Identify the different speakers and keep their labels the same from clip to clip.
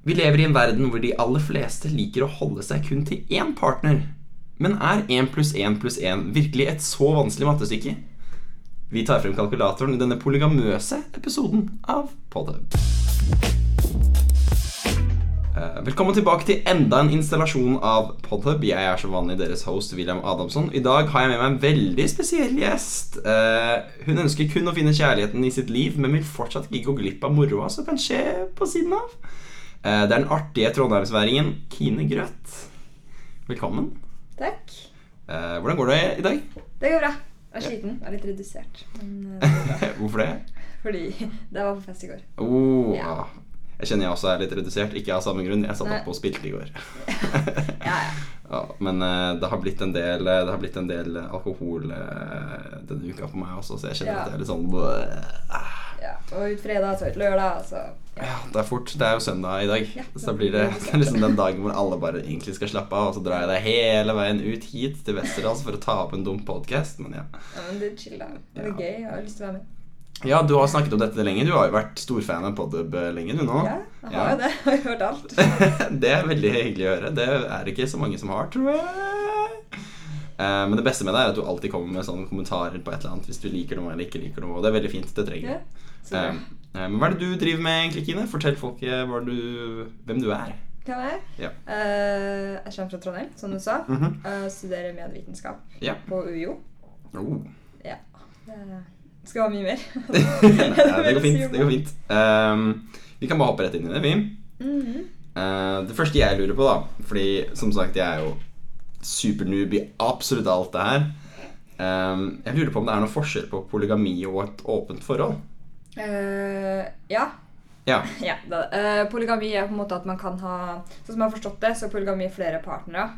Speaker 1: Vi lever i en verden hvor de aller fleste liker å holde seg kun til én partner. Men er 1 pluss 1 pluss 1 virkelig et så vanskelig mattestykke? Vi tar frem kalkulatoren i denne polygamøse episoden av Podhub. Eh, Velkommen tilbake til enda en installasjon av Podhub. Jeg er som vanlig deres host William Adamson. I dag har jeg med meg en veldig spesiell gjest. Eh, Hun ønsker kun å finne kjærligheten i sitt liv, men vil fortsatt ikke gå glipp av moroa som kan skje på siden av. Eh, Det er den artige trondheimsværingen Kine Grøth. Velkommen.
Speaker 2: Takk.
Speaker 1: Eh, Hvordan går det i dag?
Speaker 2: Det går bra. Jeg er sliten. Jeg er litt redusert. Men eh, det.
Speaker 1: Hvorfor det?
Speaker 2: Fordi det var på fest i går.
Speaker 1: Oh,
Speaker 2: Ja.
Speaker 1: Jeg kjenner jeg også er litt redusert. Ikke av samme grunn. Jeg satt oppe og spilte i går.
Speaker 2: Ja, ja.
Speaker 1: Ja, men eh, det har blitt en del Det har blitt en del alkohol eh, denne uka på meg også, så jeg kjenner
Speaker 2: Ja.
Speaker 1: at jeg er litt sånn
Speaker 2: ja. Og ut fredag, så ut lørdag, så
Speaker 1: Ja, det er fort. Det er jo søndag i dag.
Speaker 2: Ja,
Speaker 1: så da blir det, det liksom den dagen hvor alle bare egentlig skal slappe av, og så drar jeg deg hele veien ut hit til Westerdals for å ta opp en dum podkast. Men ja.
Speaker 2: Ja, men det er chill, da. Det er
Speaker 1: Ja.
Speaker 2: gøy. Jeg har lyst til å være med.
Speaker 1: Ja, du har snakket om dette lenge. Du har jo vært storfan av Podub lenge, du nå.
Speaker 2: Ja, jeg
Speaker 1: Ja.
Speaker 2: har jo det. Jeg har hørt alt.
Speaker 1: det er veldig hyggelig å høre. Det er det ikke så mange som har, tror jeg. Eh, Men det beste med det er at du alltid kommer med sånne kommentarer på et eller annet hvis du liker noe eller ikke liker noe. Og det er veldig fint. Det trenger
Speaker 2: Ja, så bra.
Speaker 1: Eh, eh, Men hva er det du driver med egentlig, Kine? Fortell folket du, hvem du er.
Speaker 2: Hvem jeg er?
Speaker 1: Ja.
Speaker 2: Eh, jeg kommer fra Trondheim, som du sa.
Speaker 1: Mhm.
Speaker 2: Jeg studerer medvitenskap
Speaker 1: Ja.
Speaker 2: på UiO.
Speaker 1: Oh.
Speaker 2: Skal ha mye mer.
Speaker 1: ja, det går fint. Det går fint. Um, vi kan bare hoppe rett inn i det, vi.
Speaker 2: Mm
Speaker 1: -hmm. uh, det første jeg lurer på, da Fordi som sagt, jeg er jo supernoob i absolutt alt det her. Um, jeg lurer på om det er noen forskjell på polygami og et åpent forhold.
Speaker 2: Uh, ja.
Speaker 1: Ja.
Speaker 2: Ja, eh, polygami er på en måte at man kan ha Sånn som jeg har forstått det, så er polygami flere partnere.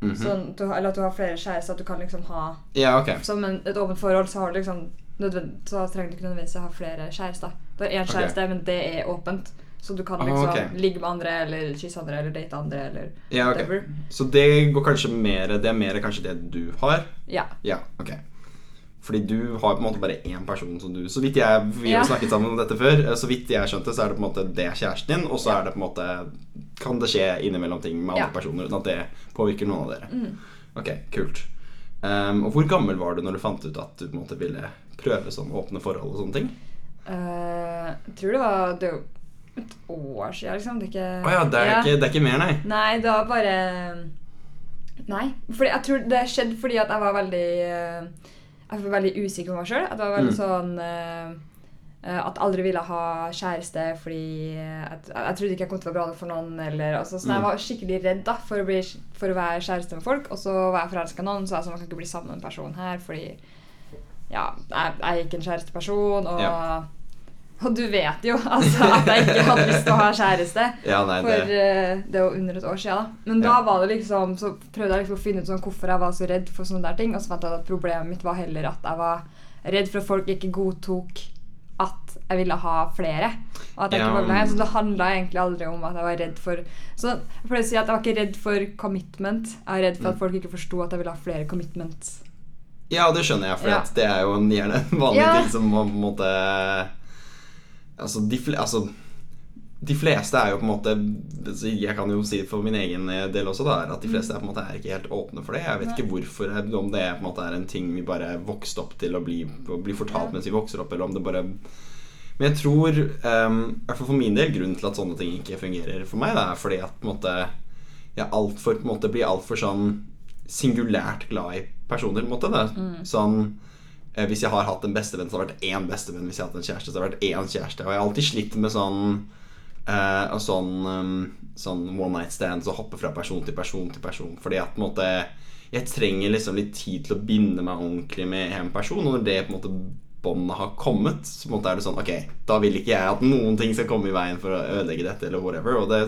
Speaker 1: Mhm.
Speaker 2: sånn, eller at du har flere kjærester. At du kan liksom ha
Speaker 1: Ja, okay.
Speaker 2: Som en, et åpent forhold så har du liksom Så trenger du ikke nødvendigvis å ha flere kjærester. Du har én
Speaker 1: kjæreste,
Speaker 2: kjæreste, men det er åpent. Så du kan
Speaker 1: Ah,
Speaker 2: liksom ligge med andre, eller kysse andre, eller date andre, eller
Speaker 1: Ja, okay.
Speaker 2: whatever.
Speaker 1: Så det går kanskje mer Det er mer kanskje det du har?
Speaker 2: Ja.
Speaker 1: Ja, ok. Fordi du har på en måte bare én person som du Så vidt jeg Vi har
Speaker 2: Ja.
Speaker 1: snakket sammen om dette før. eh, Så vidt jeg skjønte, så er det på en måte det kjæresten din, og så er det på en måte Kan det skje innimellom ting med andre personer uten at det påvirker noen av dere.
Speaker 2: Mm.
Speaker 1: Ok, kult. Um, og hvor gammel var du når du fant ut at du på en måte ville prøve sånn åpne forhold og sånne ting?
Speaker 2: Uh, jeg tror det var det et år siden, liksom. Det er ikke
Speaker 1: oh ja, det er,
Speaker 2: Ja.
Speaker 1: Ikke, det er ikke mer, nei?
Speaker 2: Nei, det var bare Nei. Fordi jeg tror det skjedde fordi at jeg var veldig eh, Jeg var veldig usikker på meg sjøl. At jeg var veldig
Speaker 1: Mm.
Speaker 2: sånn eh, At jeg aldri ville ha kjæreste fordi jeg, jeg trodde ikke jeg kom til å være bra nok for noen. Eller, altså, så
Speaker 1: Mm.
Speaker 2: Jeg var skikkelig redd da for å, bli, for å være kjæreste med folk. Og så var jeg forelska i noen, så jeg sa man kan ikke bli sammen med en person her fordi ja, jeg, jeg er ikke en kjæresteperson. Og,
Speaker 1: Ja.
Speaker 2: og du vet jo altså, at jeg ikke hadde lyst til å ha kjæreste.
Speaker 1: Ja, nei,
Speaker 2: For
Speaker 1: det
Speaker 2: Uh, det var under et år siden. Da. Men da
Speaker 1: Ja.
Speaker 2: var det liksom, så prøvde jeg liksom å finne ut sånn hvorfor jeg var så redd for sånne der ting. Og så fant jeg at problemet mitt var heller at jeg var redd for at folk ikke godtok at jeg ville ha flere. Og at jeg
Speaker 1: Ja.
Speaker 2: ikke var. Så det handla egentlig aldri om at jeg var redd for Så jeg pleier å si at jeg var ikke redd for commitment. Jeg var redd for at
Speaker 1: Mm.
Speaker 2: folk ikke forsto at jeg ville ha flere commitments.
Speaker 1: Ja, det skjønner jeg, for
Speaker 2: Ja.
Speaker 1: det er jo en, gjerne en vanlig
Speaker 2: Ja.
Speaker 1: ting som på en måte Altså, de, altså de fleste er jo på en måte Jeg kan jo si det for min egen del også, da, er at de fleste er på en måte er ikke helt åpne for det. Jeg vet ikke hvorfor, om det på en måte er en ting vi bare vokste opp til å bli, å bli fortalt mens vi vokser opp, eller om det bare Men jeg tror, um, i hvert fall for min del, grunnen til at sånne ting ikke fungerer for meg, da, er fordi at på en måte jeg alt for, på en måte blir altfor sånn singulært glad i personer. på en måte.
Speaker 2: Mm.
Speaker 1: Sånn eh, Hvis jeg har hatt en bestevenn, så har det vært én bestevenn. Hvis jeg har hatt en kjæreste, så har det vært én kjæreste. Og jeg har alltid slitt med sånn eh, og sånn, um, sånn one night stands og hoppe fra person til person til person. Fordi at på en måte jeg trenger liksom litt tid til å binde meg ordentlig med en person. Og når det på en måte båndet har kommet, så på en måte er det sånn Ok, da vil ikke jeg at noen ting skal komme i veien for å ødelegge dette, eller whatever. Og det,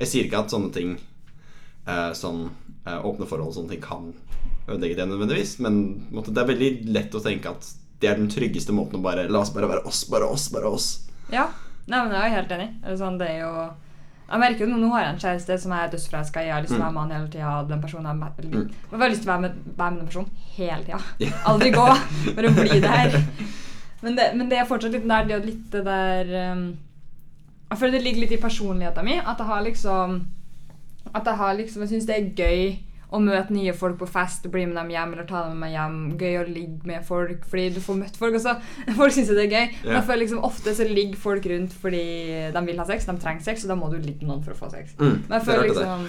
Speaker 1: jeg sier ikke at sånne ting uh, Sånn uh, åpne forhold og sånne ting kan ødelegge det nødvendigvis, men måtte, det er veldig lett å tenke at det er den tryggeste måten å bare La oss bare være oss, bare oss, bare oss.
Speaker 2: Ja, Nei, men jeg er helt enig. Sånn, det er jo jeg merker jo nå, har jeg en kjæreste som jeg er dødsforelska i. Jeg har lyst til å være med han hele tida. Den personen er me-
Speaker 1: Mm.
Speaker 2: Jeg har lyst til å være med, være med den personen hele tida. Aldri gå. Bare bli der. Men det, men det er fortsatt litt der, det litt det der um, Jeg føler det ligger litt i personligheten min. At jeg har liksom At jeg har liksom Jeg syns det er gøy å møte nye folk på fest, bli med dem hjem eller ta dem med hjem. Gøy å ligge med folk fordi du får møtt folk. Også. folk syns det er gøy. Men
Speaker 1: Ja.
Speaker 2: jeg føler liksom ofte så ligger folk rundt fordi de vil ha sex, de trenger sex, og da må du ligge med noen for å få sex.
Speaker 1: Mm,
Speaker 2: Men jeg føler liksom.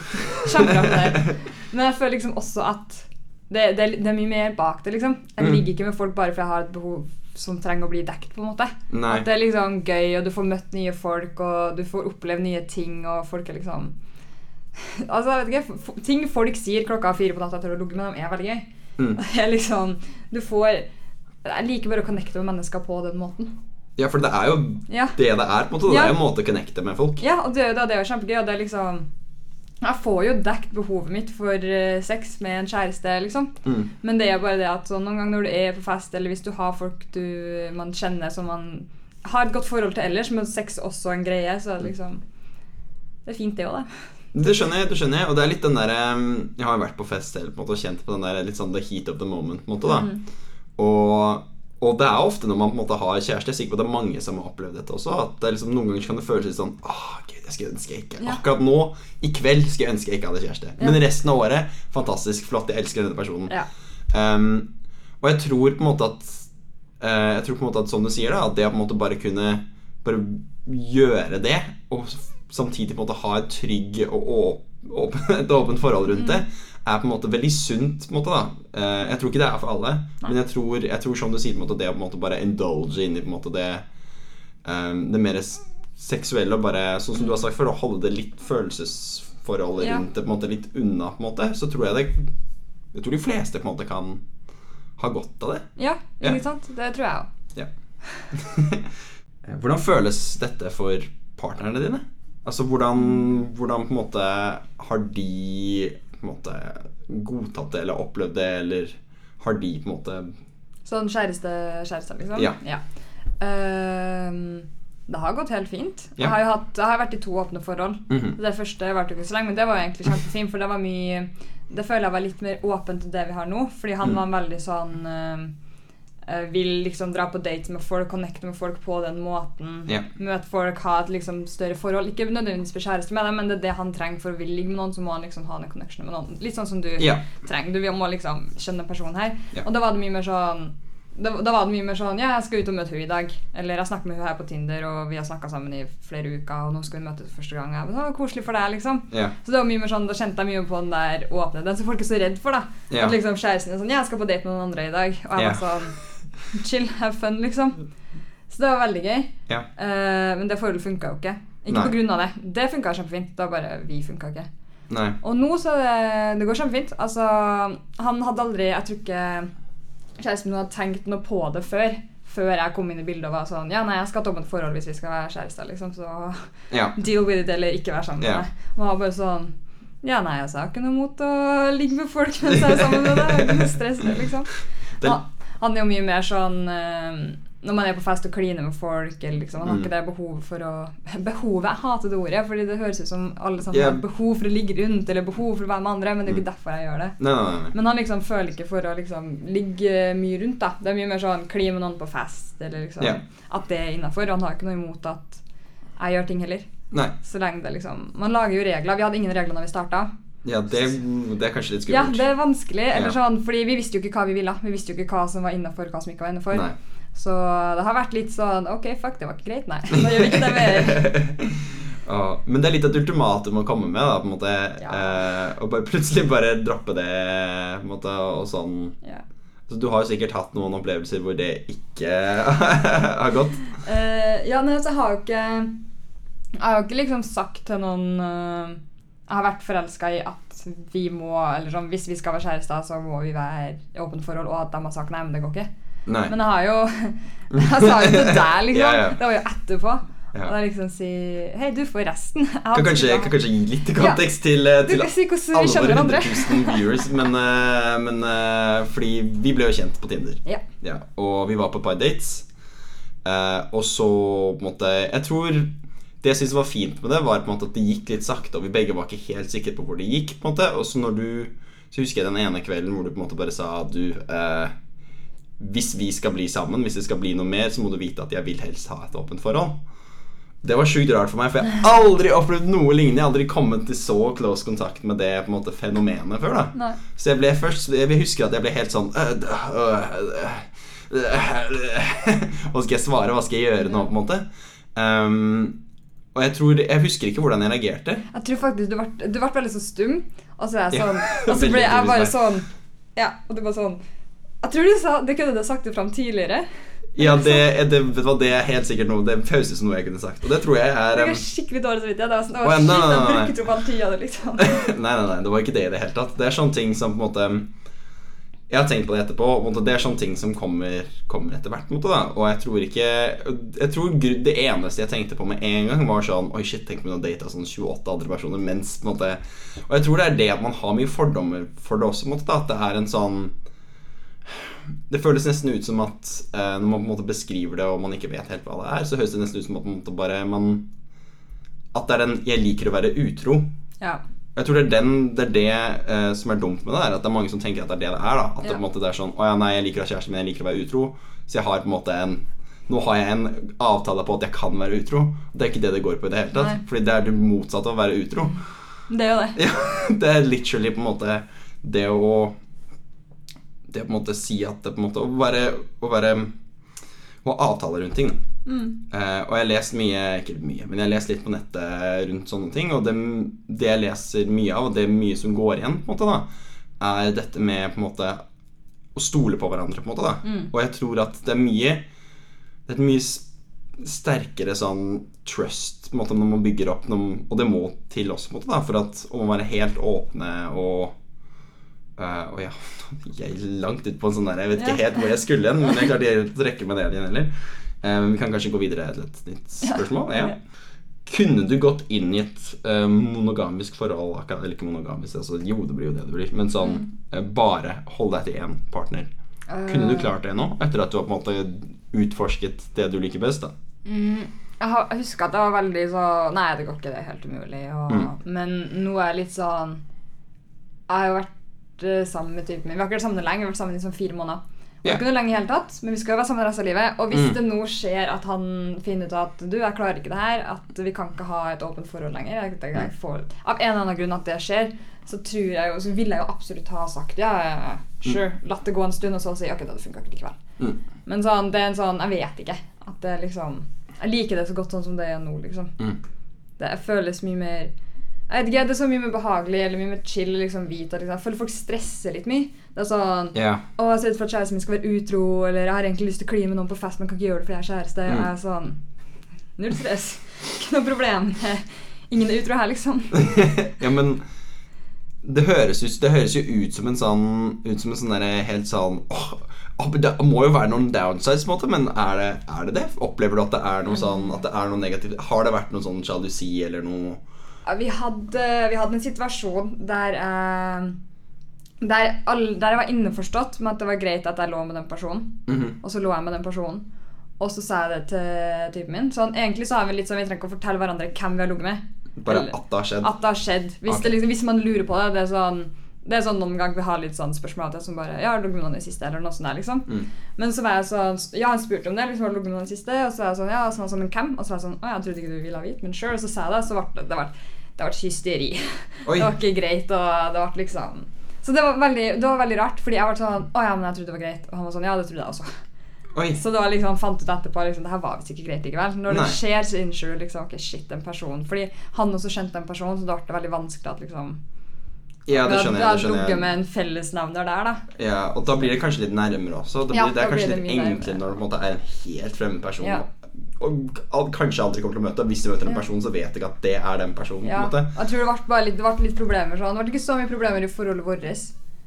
Speaker 2: Men jeg føler liksom også at det, det, det er mye mer bak det, liksom. Jeg
Speaker 1: Mm.
Speaker 2: ligger ikke med folk bare fordi jeg har et behov som trenger å bli dekket, på en måte.
Speaker 1: Nei.
Speaker 2: At det er liksom gøy, og du får møtt nye folk, og du får oppleve nye ting, og folk er liksom Altså, jeg vet ikke, Ting folk sier klokka fire på natta etter å ha ligget med dem, er veldig gøy.
Speaker 1: Mm.
Speaker 2: Det er liksom Du får Jeg liker bare å connecte med mennesker på den måten.
Speaker 1: Ja, for det er jo
Speaker 2: Ja.
Speaker 1: det det er. på en måte Det
Speaker 2: Ja.
Speaker 1: er jo en måte å connecte med folk.
Speaker 2: Ja, og det, er jo- det er jo kjempegøy. Og det er liksom Jeg får jo dekt behovet mitt for eh, sex med en kjæreste, liksom.
Speaker 1: Mm.
Speaker 2: Men det er bare det at sånn, noen ganger når du er på fest, eller hvis du har folk du, man kjenner som man har et godt forhold til ellers, men sex er også en greie, så er det liksom Det er fint, det òg, det.
Speaker 1: Det skjønner jeg, det skjønner jeg. Og det er litt den der Jeg har jo vært på fest selv på en måte, og kjent på den der litt sånn the heat of the moment. måte
Speaker 2: Mhm.
Speaker 1: og, og det er ofte når man på en måte har kjæreste Jeg er sikker på at det er mange som har opplevd dette også. At det liksom, Noen ganger kan det føles litt sånn Åh, gud, jeg skulle ønske jeg ikke
Speaker 2: Ja.
Speaker 1: Akkurat nå, i kveld, skulle jeg ønske jeg ikke hadde kjæreste. Men resten av året, fantastisk, flott, jeg elsker denne personen.
Speaker 2: Ja.
Speaker 1: Um, og jeg tror på en måte at uh, Jeg tror på en måte at som du sier da At det å på en måte bare kunne Bare gjøre det Og samtidig på en måte ha et trygg Og åpent åp, et åpent forhold rundt det Er på en måte veldig sunt måte da Eh, Jeg tror ikke det er for alle Men jeg tror, jeg tror som du sier måte Det å på en måte bare indulge inn i det um, Det mer seksuelle Og bare, sånn som du har sagt før Å holde det litt følelsesforholdet rundt det På en måte litt unna på en måte Så tror jeg det jeg tror de fleste på en måte kan ha godt av det.
Speaker 2: Ja,
Speaker 1: Ja.
Speaker 2: sant? Det tror jeg òg.
Speaker 1: Ja. hvordan føles dette for partnerne dine? Altså hvordan, hvordan på en måte har de på en måte godtatt det eller opplevd det, eller har de på en måte
Speaker 2: Sånn kjæreste, kjæreste, liksom?
Speaker 1: Ja.
Speaker 2: Ehm, det har gått helt fint.
Speaker 1: Ja.
Speaker 2: Jeg har jo hatt, jeg har vært i to åpne forhold.
Speaker 1: Mhm.
Speaker 2: Det første varte ikke så lenge, men det var jo egentlig kjempefint, for det var mye Det føler jeg var litt mer åpent enn det vi har nå, fordi han
Speaker 1: Mm.
Speaker 2: var veldig sånn eh, vil liksom dra på dates med folk, connecte med folk på den måten.
Speaker 1: Yeah.
Speaker 2: Møte folk, ha et liksom større forhold. Ikke nødvendigvis bli kjæreste med dem, men det er det han trenger for å ville ligge med noen. Så må han liksom ha en connection med noen. Litt sånn som du
Speaker 1: yeah.
Speaker 2: trenger. Du må liksom skjønne personen her.
Speaker 1: Yeah.
Speaker 2: Og da var det mye mer sånn da, da var det mye mer sånn Ja, jeg skal ut og møte henne i dag. Eller jeg snakker med henne her på Tinder, og vi har snakka sammen i flere uker, og nå skal vi møtes for første gang. Jeg bare, «Å, koselig for deg, liksom.
Speaker 1: Yeah.
Speaker 2: Så det var mye mer sånn, Da kjente jeg mye på den der åpne Den som folk er så redd for. da
Speaker 1: Yeah.
Speaker 2: At liksom kjæresten er sånn 'Ja, jeg skal på date med noen andre i dag.' Og jeg
Speaker 1: yeah.
Speaker 2: var sånn Chill, have fun, liksom. Så det var veldig gøy.
Speaker 1: Ja.
Speaker 2: Uh, men det forholdet funka jo ikke. Ikke
Speaker 1: Nei.
Speaker 2: på grunn av det. Det funka kjempefint. Var bare vi funka ikke.
Speaker 1: Nei.
Speaker 2: Og nå så det, det går kjempefint. Altså, han hadde aldri Jeg tror ikke kjæresten min hadde tenkt noe på det før. Før jeg kom inn i bildet og var sånn Ja, nei, jeg skal ha et åpent forhold hvis vi skal være kjærester, liksom. Så
Speaker 1: Ja.
Speaker 2: deal with it, eller ikke være sammen med meg. Og han var bare sånn Ja, nei, altså, jeg har ikke noe mot å ligge med folk mens jeg er sammen med deg. Det er Ikke noe stress, det, liksom.
Speaker 1: Det-
Speaker 2: Han, er jo mye mer sånn eh, Når man er på fest og kliner med folk, eller liksom, han har
Speaker 1: Mm.
Speaker 2: ikke det behovet for å Behovet, jeg hater det ordet, fordi det høres ut som alle sammen
Speaker 1: yeah.
Speaker 2: har behov for å ligge rundt, eller behov for å være med andre, men det er jo
Speaker 1: Mm.
Speaker 2: ikke derfor jeg gjør det.
Speaker 1: No, no, no.
Speaker 2: Men han liksom føler ikke for å liksom ligge mye rundt. da Det er mye mer sånn kline med noen på fest, eller liksom
Speaker 1: yeah.
Speaker 2: at det er innafor. Han har ikke noe imot at jeg gjør ting heller.
Speaker 1: nei.
Speaker 2: Så lenge det liksom Man lager jo regler. Vi hadde ingen regler når vi starta.
Speaker 1: Ja, det, det er kanskje litt skummelt.
Speaker 2: Ja, det er vanskelig. Eller sånn, fordi vi visste jo ikke hva vi ville. Vi visste jo ikke hva som var innafor, hva som ikke var innafor. Så det har vært litt sånn Ok, fuck, det var ikke greit. Nei, da gjør vi ikke det mer.
Speaker 1: Ja, men det er litt et ultimatum å komme med, da, på en måte.
Speaker 2: Ja.
Speaker 1: Eh, og bare plutselig bare droppe det, på en måte, og sånn.
Speaker 2: Ja.
Speaker 1: Så du har jo sikkert hatt noen opplevelser hvor det ikke har gått.
Speaker 2: Uh, ja, men altså, jeg har jo ikke Jeg har jo ikke liksom sagt til noen Jeg har vært forelska i at vi må Eller sånn, hvis vi skal være kjærester, så må vi være i åpent forhold, og at de har sagt nei, men det går ikke.
Speaker 1: Nei.
Speaker 2: Men jeg har jo Jeg sa jo det der, liksom.
Speaker 1: Ja, ja.
Speaker 2: Det var jo etterpå.
Speaker 1: Ja.
Speaker 2: Og da liksom si Hei, du, får resten. jeg
Speaker 1: kan kanskje, kan kanskje gi litt kontekst til, eh, til
Speaker 2: si
Speaker 1: alle våre
Speaker 2: hverandre.
Speaker 1: 100 000 viewers, men, eh, men eh, fordi vi ble jo kjent på Tinder.
Speaker 2: Ja.
Speaker 1: Ja, og vi var på et par dates. Og så på en måte Jeg tror det jeg syntes var fint med det, var på en måte at det gikk litt sakte, og vi begge var ikke helt sikre på hvor det gikk. på en måte Og så når du Så husker jeg den ene kvelden hvor du på en måte bare sa Du eh, Hvis vi skal bli sammen, hvis det skal bli noe mer, så må du vite at jeg vil helst ha et åpent forhold. Det var sjukt rart for meg, for jeg har aldri opplevd noe lignende. Jeg har aldri kommet til så close kontakt med det på en måte fenomenet før. da
Speaker 2: Nei.
Speaker 1: Så jeg ble først Jeg husker at jeg ble helt sånn øh, øh, øh, øh, Hva skal jeg svare? Hva skal jeg gjøre nå, på en måte? Um, og jeg tror Jeg husker ikke hvordan jeg reagerte.
Speaker 2: Jeg tror faktisk du ble, du ble veldig så stum, og så jeg sånn Og så ble jeg bare sånn Ja, og du bare sånn Jeg tror du sa Det kunne du sagt det fram tidligere.
Speaker 1: Ja, det, det, det er helt sikkert noe Det pauses som noe jeg kunne sagt. Og det tror jeg er
Speaker 2: Det
Speaker 1: um,
Speaker 2: skikkelig dårlig samvittighet. Det var sånn, det var shit, jeg brukte opp all tida di, liksom.
Speaker 1: Nei, nei, nei, det var ikke det i det hele tatt. Det er sånne ting som på en måte Jeg har tenkt på det etterpå. og Det er sånne ting som kommer, kommer etter hvert. måte Og jeg tror ikke Jeg tror det eneste jeg tenkte på med en gang, var sånn Oi, shit, tenk om jeg data sånn 28 andre personer mens på en måte Og jeg tror det er det at man har mye fordommer for det også, måte da At det er en sånn det føles nesten ut som at eh, når man på en måte beskriver det, og man ikke vet helt hva det er, så høres det nesten ut som at, måte bare man At det er den 'jeg liker å være utro'.
Speaker 2: Ja.
Speaker 1: Jeg tror det er, den, det, er det uh, som er dumt med det. der At det er mange som tenker at det er det det er. da At det, på en måte, det er sånn Å ja, nei, jeg liker å ha kjæreste, men jeg liker å være utro. Så jeg har på en måte en Nå har jeg en avtale på at jeg kan være utro. Det er ikke det det går på i det hele tatt.
Speaker 2: Nei.
Speaker 1: Fordi det er det motsatte av å være utro.
Speaker 2: Det er jo det.
Speaker 1: Ja, det er literally på en måte det å Det å på en måte si at det på en måte Å være Å være Å ha avtaler rundt ting. da.
Speaker 2: Mm.
Speaker 1: Eh, og jeg har lest mye, ikke mye, men jeg har lest litt på nettet rundt sånne ting. Og det, det jeg leser mye av, og det er mye som går igjen, på en måte da er dette med på en måte å stole på hverandre. på en måte da
Speaker 2: Mm.
Speaker 1: Og jeg tror at det er mye Det er et mye sterkere sånn trust på en måte når man bygger opp noe, Og det må til også, på en måte da for at å være helt åpne og Uh, og ja, jeg er langt ut på en sånn der Jeg vet ikke helt hvor jeg skulle hen, men jeg klarte ikke å trekke meg ned igjen heller. Eh, Men vi kan kanskje gå videre til et nytt spørsmål. Ja. Kunne du gått inn i et eh, monogamisk forhold Eller ikke monogamisk, altså, jo, det blir jo det det blir. Men sånn
Speaker 2: Mm.
Speaker 1: eh, bare hold deg til én partner. Kunne du klart det nå, etter at du har på en måte utforsket det du liker best? da?
Speaker 2: Mm, jeg, husker at det var veldig så Nei, det går ikke, det er helt umulig. Og,
Speaker 1: Mm.
Speaker 2: Men nå er jeg litt sånn Jeg har jo vært sammen med typen min. Vi har ikke vært sammen lenge, vi har vært sammen i sånn fire måneder. Vi er ikke noe lenge i hele tatt, men vi skal jo være sammen resten av livet. Og hvis
Speaker 1: Mm.
Speaker 2: det nå skjer at han finner ut at du, jeg klarer ikke det her, at vi kan ikke ha et åpent forhold lenger jeg, jeg, jeg får, Av en eller annen grunn at det skjer, så tror jeg jo, så ville jeg jo absolutt ha sagt ja, sure. Mm. latt det gå en stund, og så si ok, det funka ikke likevel.
Speaker 1: Mm.
Speaker 2: Men sånn, det er en sånn Jeg vet ikke. At det liksom Jeg liker det så godt sånn som det er nå, liksom.
Speaker 1: Mm.
Speaker 2: Det føles mye mer Jeg vet ikke, det er så mye mer behagelig eller mye mer chill liksom vite at liksom, Jeg føler folk stresser litt mye. Det er sånn
Speaker 1: yeah.
Speaker 2: Å, jeg er ut redd for at kjæresten min skal være utro, eller jeg har egentlig lyst til å kline med noen på fest, men kan ikke gjøre det fordi jeg er kjæreste.
Speaker 1: Mm.
Speaker 2: Jeg er sånn Null stress. Ikke noe problem. Ingen er utro her, liksom.
Speaker 1: ja, men det høres, ut, det høres jo ut som en sånn Ut som en sånn derre helt sånn åh, Det må jo være noen downsides, på en måte, men er det, er det det? Opplever du at det er noe sånn At det er noe negativt? Har det vært noe sånn sjalusi eller noe
Speaker 2: Ja, Vi hadde, vi hadde en situasjon der eh, der, all, der jeg var innforstått med at det var greit at jeg lå med den personen.
Speaker 1: Mhm.
Speaker 2: Og så lå jeg med den personen. Og så sa jeg det til typen min. Sånn, egentlig så har vi litt sånn, vi trenger ikke å fortelle hverandre hvem vi har ligget med.
Speaker 1: Bare
Speaker 2: Eller-
Speaker 1: at det har skjedd?
Speaker 2: At det har skjedd. Hvis,
Speaker 1: okay.
Speaker 2: det liksom, hvis man lurer på det. Det er sånn det er sånn Noen ganger vi har litt sånn spørsmål til som bare Ja, har du ligget med noen i siste? Eller noe sånt der, liksom.
Speaker 1: Mm.
Speaker 2: Men så var jeg sånn Ja, han spurte om det. liksom, har du ligget med noen i siste? Og så var jeg sånn, ja, og så var jeg sånn, men hvem? Og så var jeg sånn Å, jeg trodde ikke du ville vite, men sure. Og så sa jeg det, så ble det det ble, det ble hysteri. Det var ikke greit, og det ble liksom Så det var veldig, det var veldig rart, fordi jeg var sånn Å ja, men jeg trodde det var greit. Og han var sånn Ja, det trodde jeg også.
Speaker 1: Oi.
Speaker 2: Så det var liksom, fant ut etterpå liksom, det her var visst ikke greit likevel. Når
Speaker 1: Nei.
Speaker 2: det skjer, så innser du liksom ok, shit, den personen. Fordi han også kjente en person, så det ble veldig vanskelig at liksom
Speaker 1: Ja, det skjønner jeg. Det skjønner
Speaker 2: jeg. med en fellesnevner der, da.
Speaker 1: Ja, og da blir det kanskje litt nærmere også. Det, blir,
Speaker 2: Ja,
Speaker 1: det er
Speaker 2: kanskje blir det
Speaker 1: litt
Speaker 2: nærmere.
Speaker 1: enklere når det på en måte er en helt fremmed person.
Speaker 2: Ja.
Speaker 1: Og kanskje aldri kommer til å møte. Hvis du møter en person, så vet jeg at det er den personen.
Speaker 2: Ja. Jeg tror det ble, litt, det ble litt problemer sånn. Det ble ikke så mye problemer i forholdet vårt.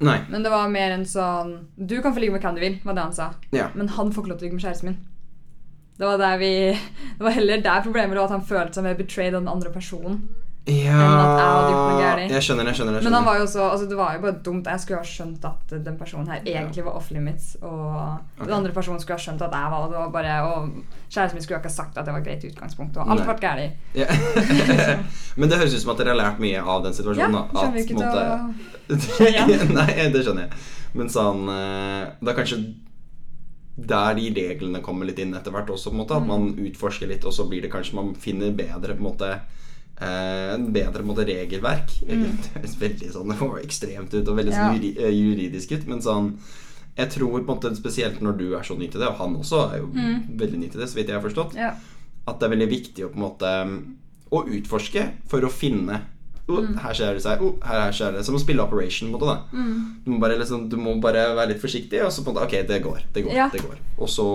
Speaker 1: Nei.
Speaker 2: Men det var mer en sånn Du kan få ligge med hvem du vil, var det han sa.
Speaker 1: Ja.
Speaker 2: Men han får ikke lov til å ligge med kjæresten min. Det var, vi, det var heller der problemet lå, at han følte seg mer betrayed av den andre personen.
Speaker 1: Ja
Speaker 2: jeg, jeg gærent.
Speaker 1: Jeg skjønner, jeg skjønner.
Speaker 2: Men han var jo så, altså det var jo bare dumt. Jeg skulle ha skjønt at den personen her egentlig var off limits. Og
Speaker 1: okay.
Speaker 2: den andre personen skulle ha skjønt at jeg var var bare, Og kjæresten min skulle ikke ha sagt at det var greit utgangspunkt. Og alt ble galt.
Speaker 1: Ja. Men det høres ut som at dere har lært mye av den situasjonen. Ja,
Speaker 2: kommer vi ikke
Speaker 1: måtte...
Speaker 2: å.
Speaker 1: Nei, det skjønner jeg. Men sånn Det er kanskje der de reglene kommer litt inn etter hvert også. på en måte At man utforsker litt, og så blir det kanskje man finner bedre på en måte En bedre måte, regelverk. Det høres veldig sånn ekstremt ut og veldig sånn
Speaker 2: Ja.
Speaker 1: eh, juridisk ut, men sånn jeg tror på en måte spesielt når du er så ny til det, og han også er jo veldig ny til det, så vidt jeg har forstått,
Speaker 2: Ja.
Speaker 1: at det er veldig viktig å på en måte Å utforske for å finne oh, Her skjer det seg. Oh, her, her skjer det Som å spille Operation. måte da du, må bare, liksom, du må bare være litt forsiktig, og så på en måte Ok, det går. Det går.
Speaker 2: Ja.
Speaker 1: det går Og så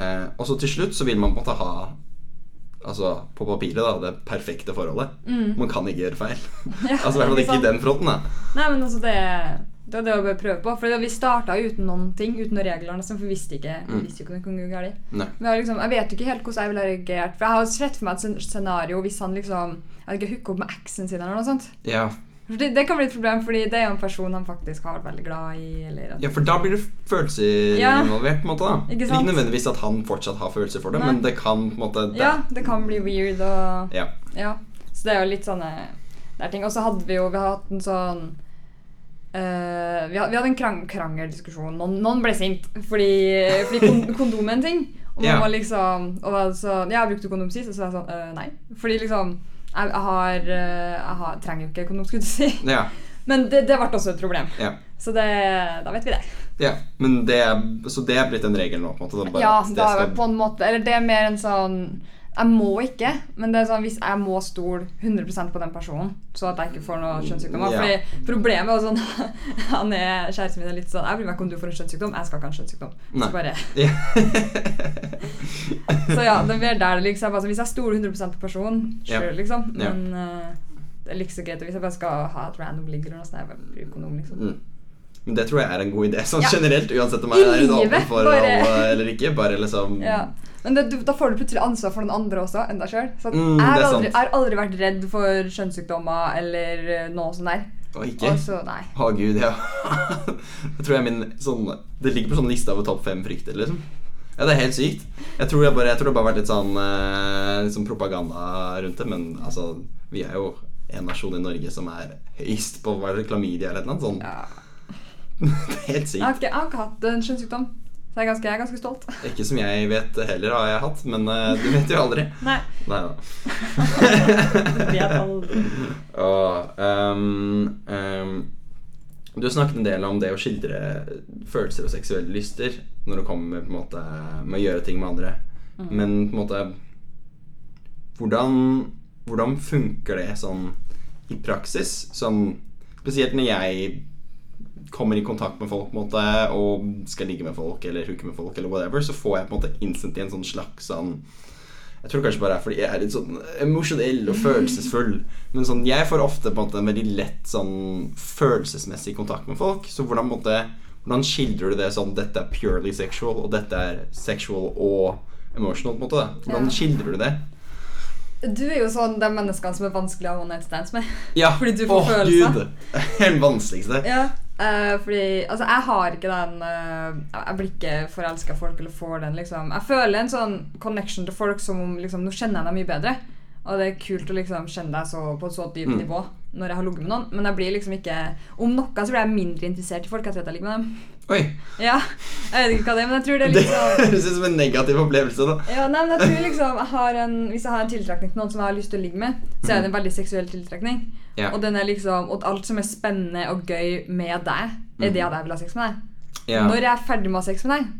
Speaker 1: eh, Og så til slutt så vil man på en måte ha Altså på papiret, da, det perfekte forholdet. Man kan ikke gjøre feil.
Speaker 2: Ja,
Speaker 1: altså i hvert fall ikke i den fronten, da.
Speaker 2: Nei, men altså det det var det å bare prøve på. For vi starta uten noen ting, uten noen regler. nesten, For vi visste ikke vi visste ikke hvordan det kunne gå liksom, jeg vet jo ikke helt hvordan jeg ville ha reagert. For jeg har sett for meg et scenario hvis han liksom Jeg hadde ikke, hooka opp med eksen sin eller noe sånt.
Speaker 1: Ja.
Speaker 2: Det, det kan bli et problem, fordi det er jo en person han faktisk har vært veldig glad i.
Speaker 1: Ja, for da blir det følelser
Speaker 2: Ja.
Speaker 1: involvert. på en måte da
Speaker 2: Ikke sant?
Speaker 1: nødvendigvis at han fortsatt har følelser for det,
Speaker 2: Nei.
Speaker 1: men det kan på en måte det,
Speaker 2: ja, det kan bli weird og
Speaker 1: ja.
Speaker 2: Ja. Så det er jo litt sånne der ting. Og så hadde vi jo vi hadde hatt en sånn uh, vi, hadde, vi hadde en krang krangeldiskusjon. Noen, noen ble sint fordi, fordi kon kondom er en ting. Og man
Speaker 1: Ja.
Speaker 2: var liksom og så, ja, jeg brukte kondom sist? Og så var jeg sånn uh, Nei. Fordi liksom jeg, jeg, har, eh, jeg har, trenger jo ikke kondom, skulle du si.
Speaker 1: ja.
Speaker 2: Men det, det ble også et problem.
Speaker 1: ja.
Speaker 2: Så det, da vet vi det.
Speaker 1: Ja, men det Så det er blitt en regel nå? på en måte bare
Speaker 2: ja,
Speaker 1: det
Speaker 2: da
Speaker 1: skal-
Speaker 2: på en måte Eller det er mer en sånn Jeg må ikke, men det er sånn hvis jeg må stole 100% på den personen, så at jeg ikke får noe kjønnssykdommer.
Speaker 1: Ja.
Speaker 2: Fordi problemet er sånn Han er Kjæresten min er litt sånn Jeg bryr meg ikke om du får en kjønnssykdom, jeg skal ikke ha en kjønnssykdom.
Speaker 1: Nei.
Speaker 2: Så bare Så ja, det er der det liksom altså, Hvis jeg stoler 100 på personen, sure,
Speaker 1: Ja.
Speaker 2: liksom. Men eh, det er like så greit hvis jeg bare skal ha et random ligg eller noe sånt. Jeg bare bruker kondom, liksom.
Speaker 1: Mm. Men det tror jeg er en god idé, sånn
Speaker 2: Ja.
Speaker 1: generelt. Uansett om jeg er et for forhold eller ikke. Bare liksom
Speaker 2: Ja. Men det, du, da får du plutselig ansvar for noen andre også, enn deg sjøl. Så
Speaker 1: Mm,
Speaker 2: jeg, har aldri, aldri vært redd for kjønnssykdommer eller eh, noe sånt der.
Speaker 1: Og ikke?
Speaker 2: Og så, nei.
Speaker 1: Å, gud, ja. det tror jeg min sånn Det ligger på sånn liste over topp fem frykter, liksom. Ja, det er helt sykt. Jeg tror, jeg bare, jeg tror det bare har vært litt sånn, eh, sånn propaganda rundt det, men altså Vi er jo en nasjon i Norge som er høyst på hva er det, klamydia eller noe sånt.
Speaker 2: Ja.
Speaker 1: det er helt
Speaker 2: Jeg, har
Speaker 1: sykt.
Speaker 2: ikke, jeg har ikke hatt en kjønnssykdom, så jeg er ganske, jeg er ganske stolt.
Speaker 1: Ikke som jeg vet heller har jeg hatt, men uh, du vet jo aldri.
Speaker 2: Nei.
Speaker 1: Nei
Speaker 2: vet aldri.
Speaker 1: Og, um, um, du har snakket en del om det å skildre følelser og seksuelle lyster når det kommer på en måte, med å gjøre ting med andre. Men på en måte hvordan, hvordan funker det sånn i praksis? Sånn, spesielt når jeg kommer i kontakt med folk på en måte, og skal ligge med folk eller hooke med folk, eller whatever, så får jeg på en måte instant en sånn slags sånn jeg tror kanskje bare det er fordi jeg er litt sånn emosjonell og følelsesfull. Men sånn, jeg får ofte på en måte en veldig lett sånn følelsesmessig kontakt med folk. Så hvordan, måte, hvordan skildrer du det sånn Dette er purely sexual, og dette er sexual og emotional? på en måte da? Hvordan
Speaker 2: Ja.
Speaker 1: skildrer du det?
Speaker 2: Du er jo sånn de menneskene som er vanskelig å ha one night stands med.
Speaker 1: Ja,
Speaker 2: Fordi du får
Speaker 1: oh,
Speaker 2: følelser.
Speaker 1: Gud. Helt vanskeligste.
Speaker 2: Ja, eh, fordi Altså, jeg har ikke den uh, Jeg blir ikke forelska i folk eller får den, liksom. Jeg føler en sånn connection til folk som om liksom Nå kjenner jeg deg mye bedre. Og det er kult å liksom kjenne deg så, på et så dypt
Speaker 1: Mm.
Speaker 2: nivå når jeg har ligget med noen. Men jeg blir liksom ikke Om noe så blir jeg mindre interessert i folk etter at jeg ligger med dem.
Speaker 1: Oi.
Speaker 2: Ja, Jeg vet ikke hva det er, men jeg tror det er
Speaker 1: Det
Speaker 2: litt sånn
Speaker 1: høres ut som en negativ opplevelse, da.
Speaker 2: ja, nei, men jeg tror liksom jeg har en, Hvis jeg har en tiltrekning til noen som jeg har lyst til å ligge med, så er det en veldig seksuell tiltrekning.
Speaker 1: Ja.
Speaker 2: Og, den er liksom, og alt som er spennende og gøy med deg, er det at jeg vil ha sex med deg.
Speaker 1: Ja.
Speaker 2: Når jeg er ferdig med å ha sex med deg,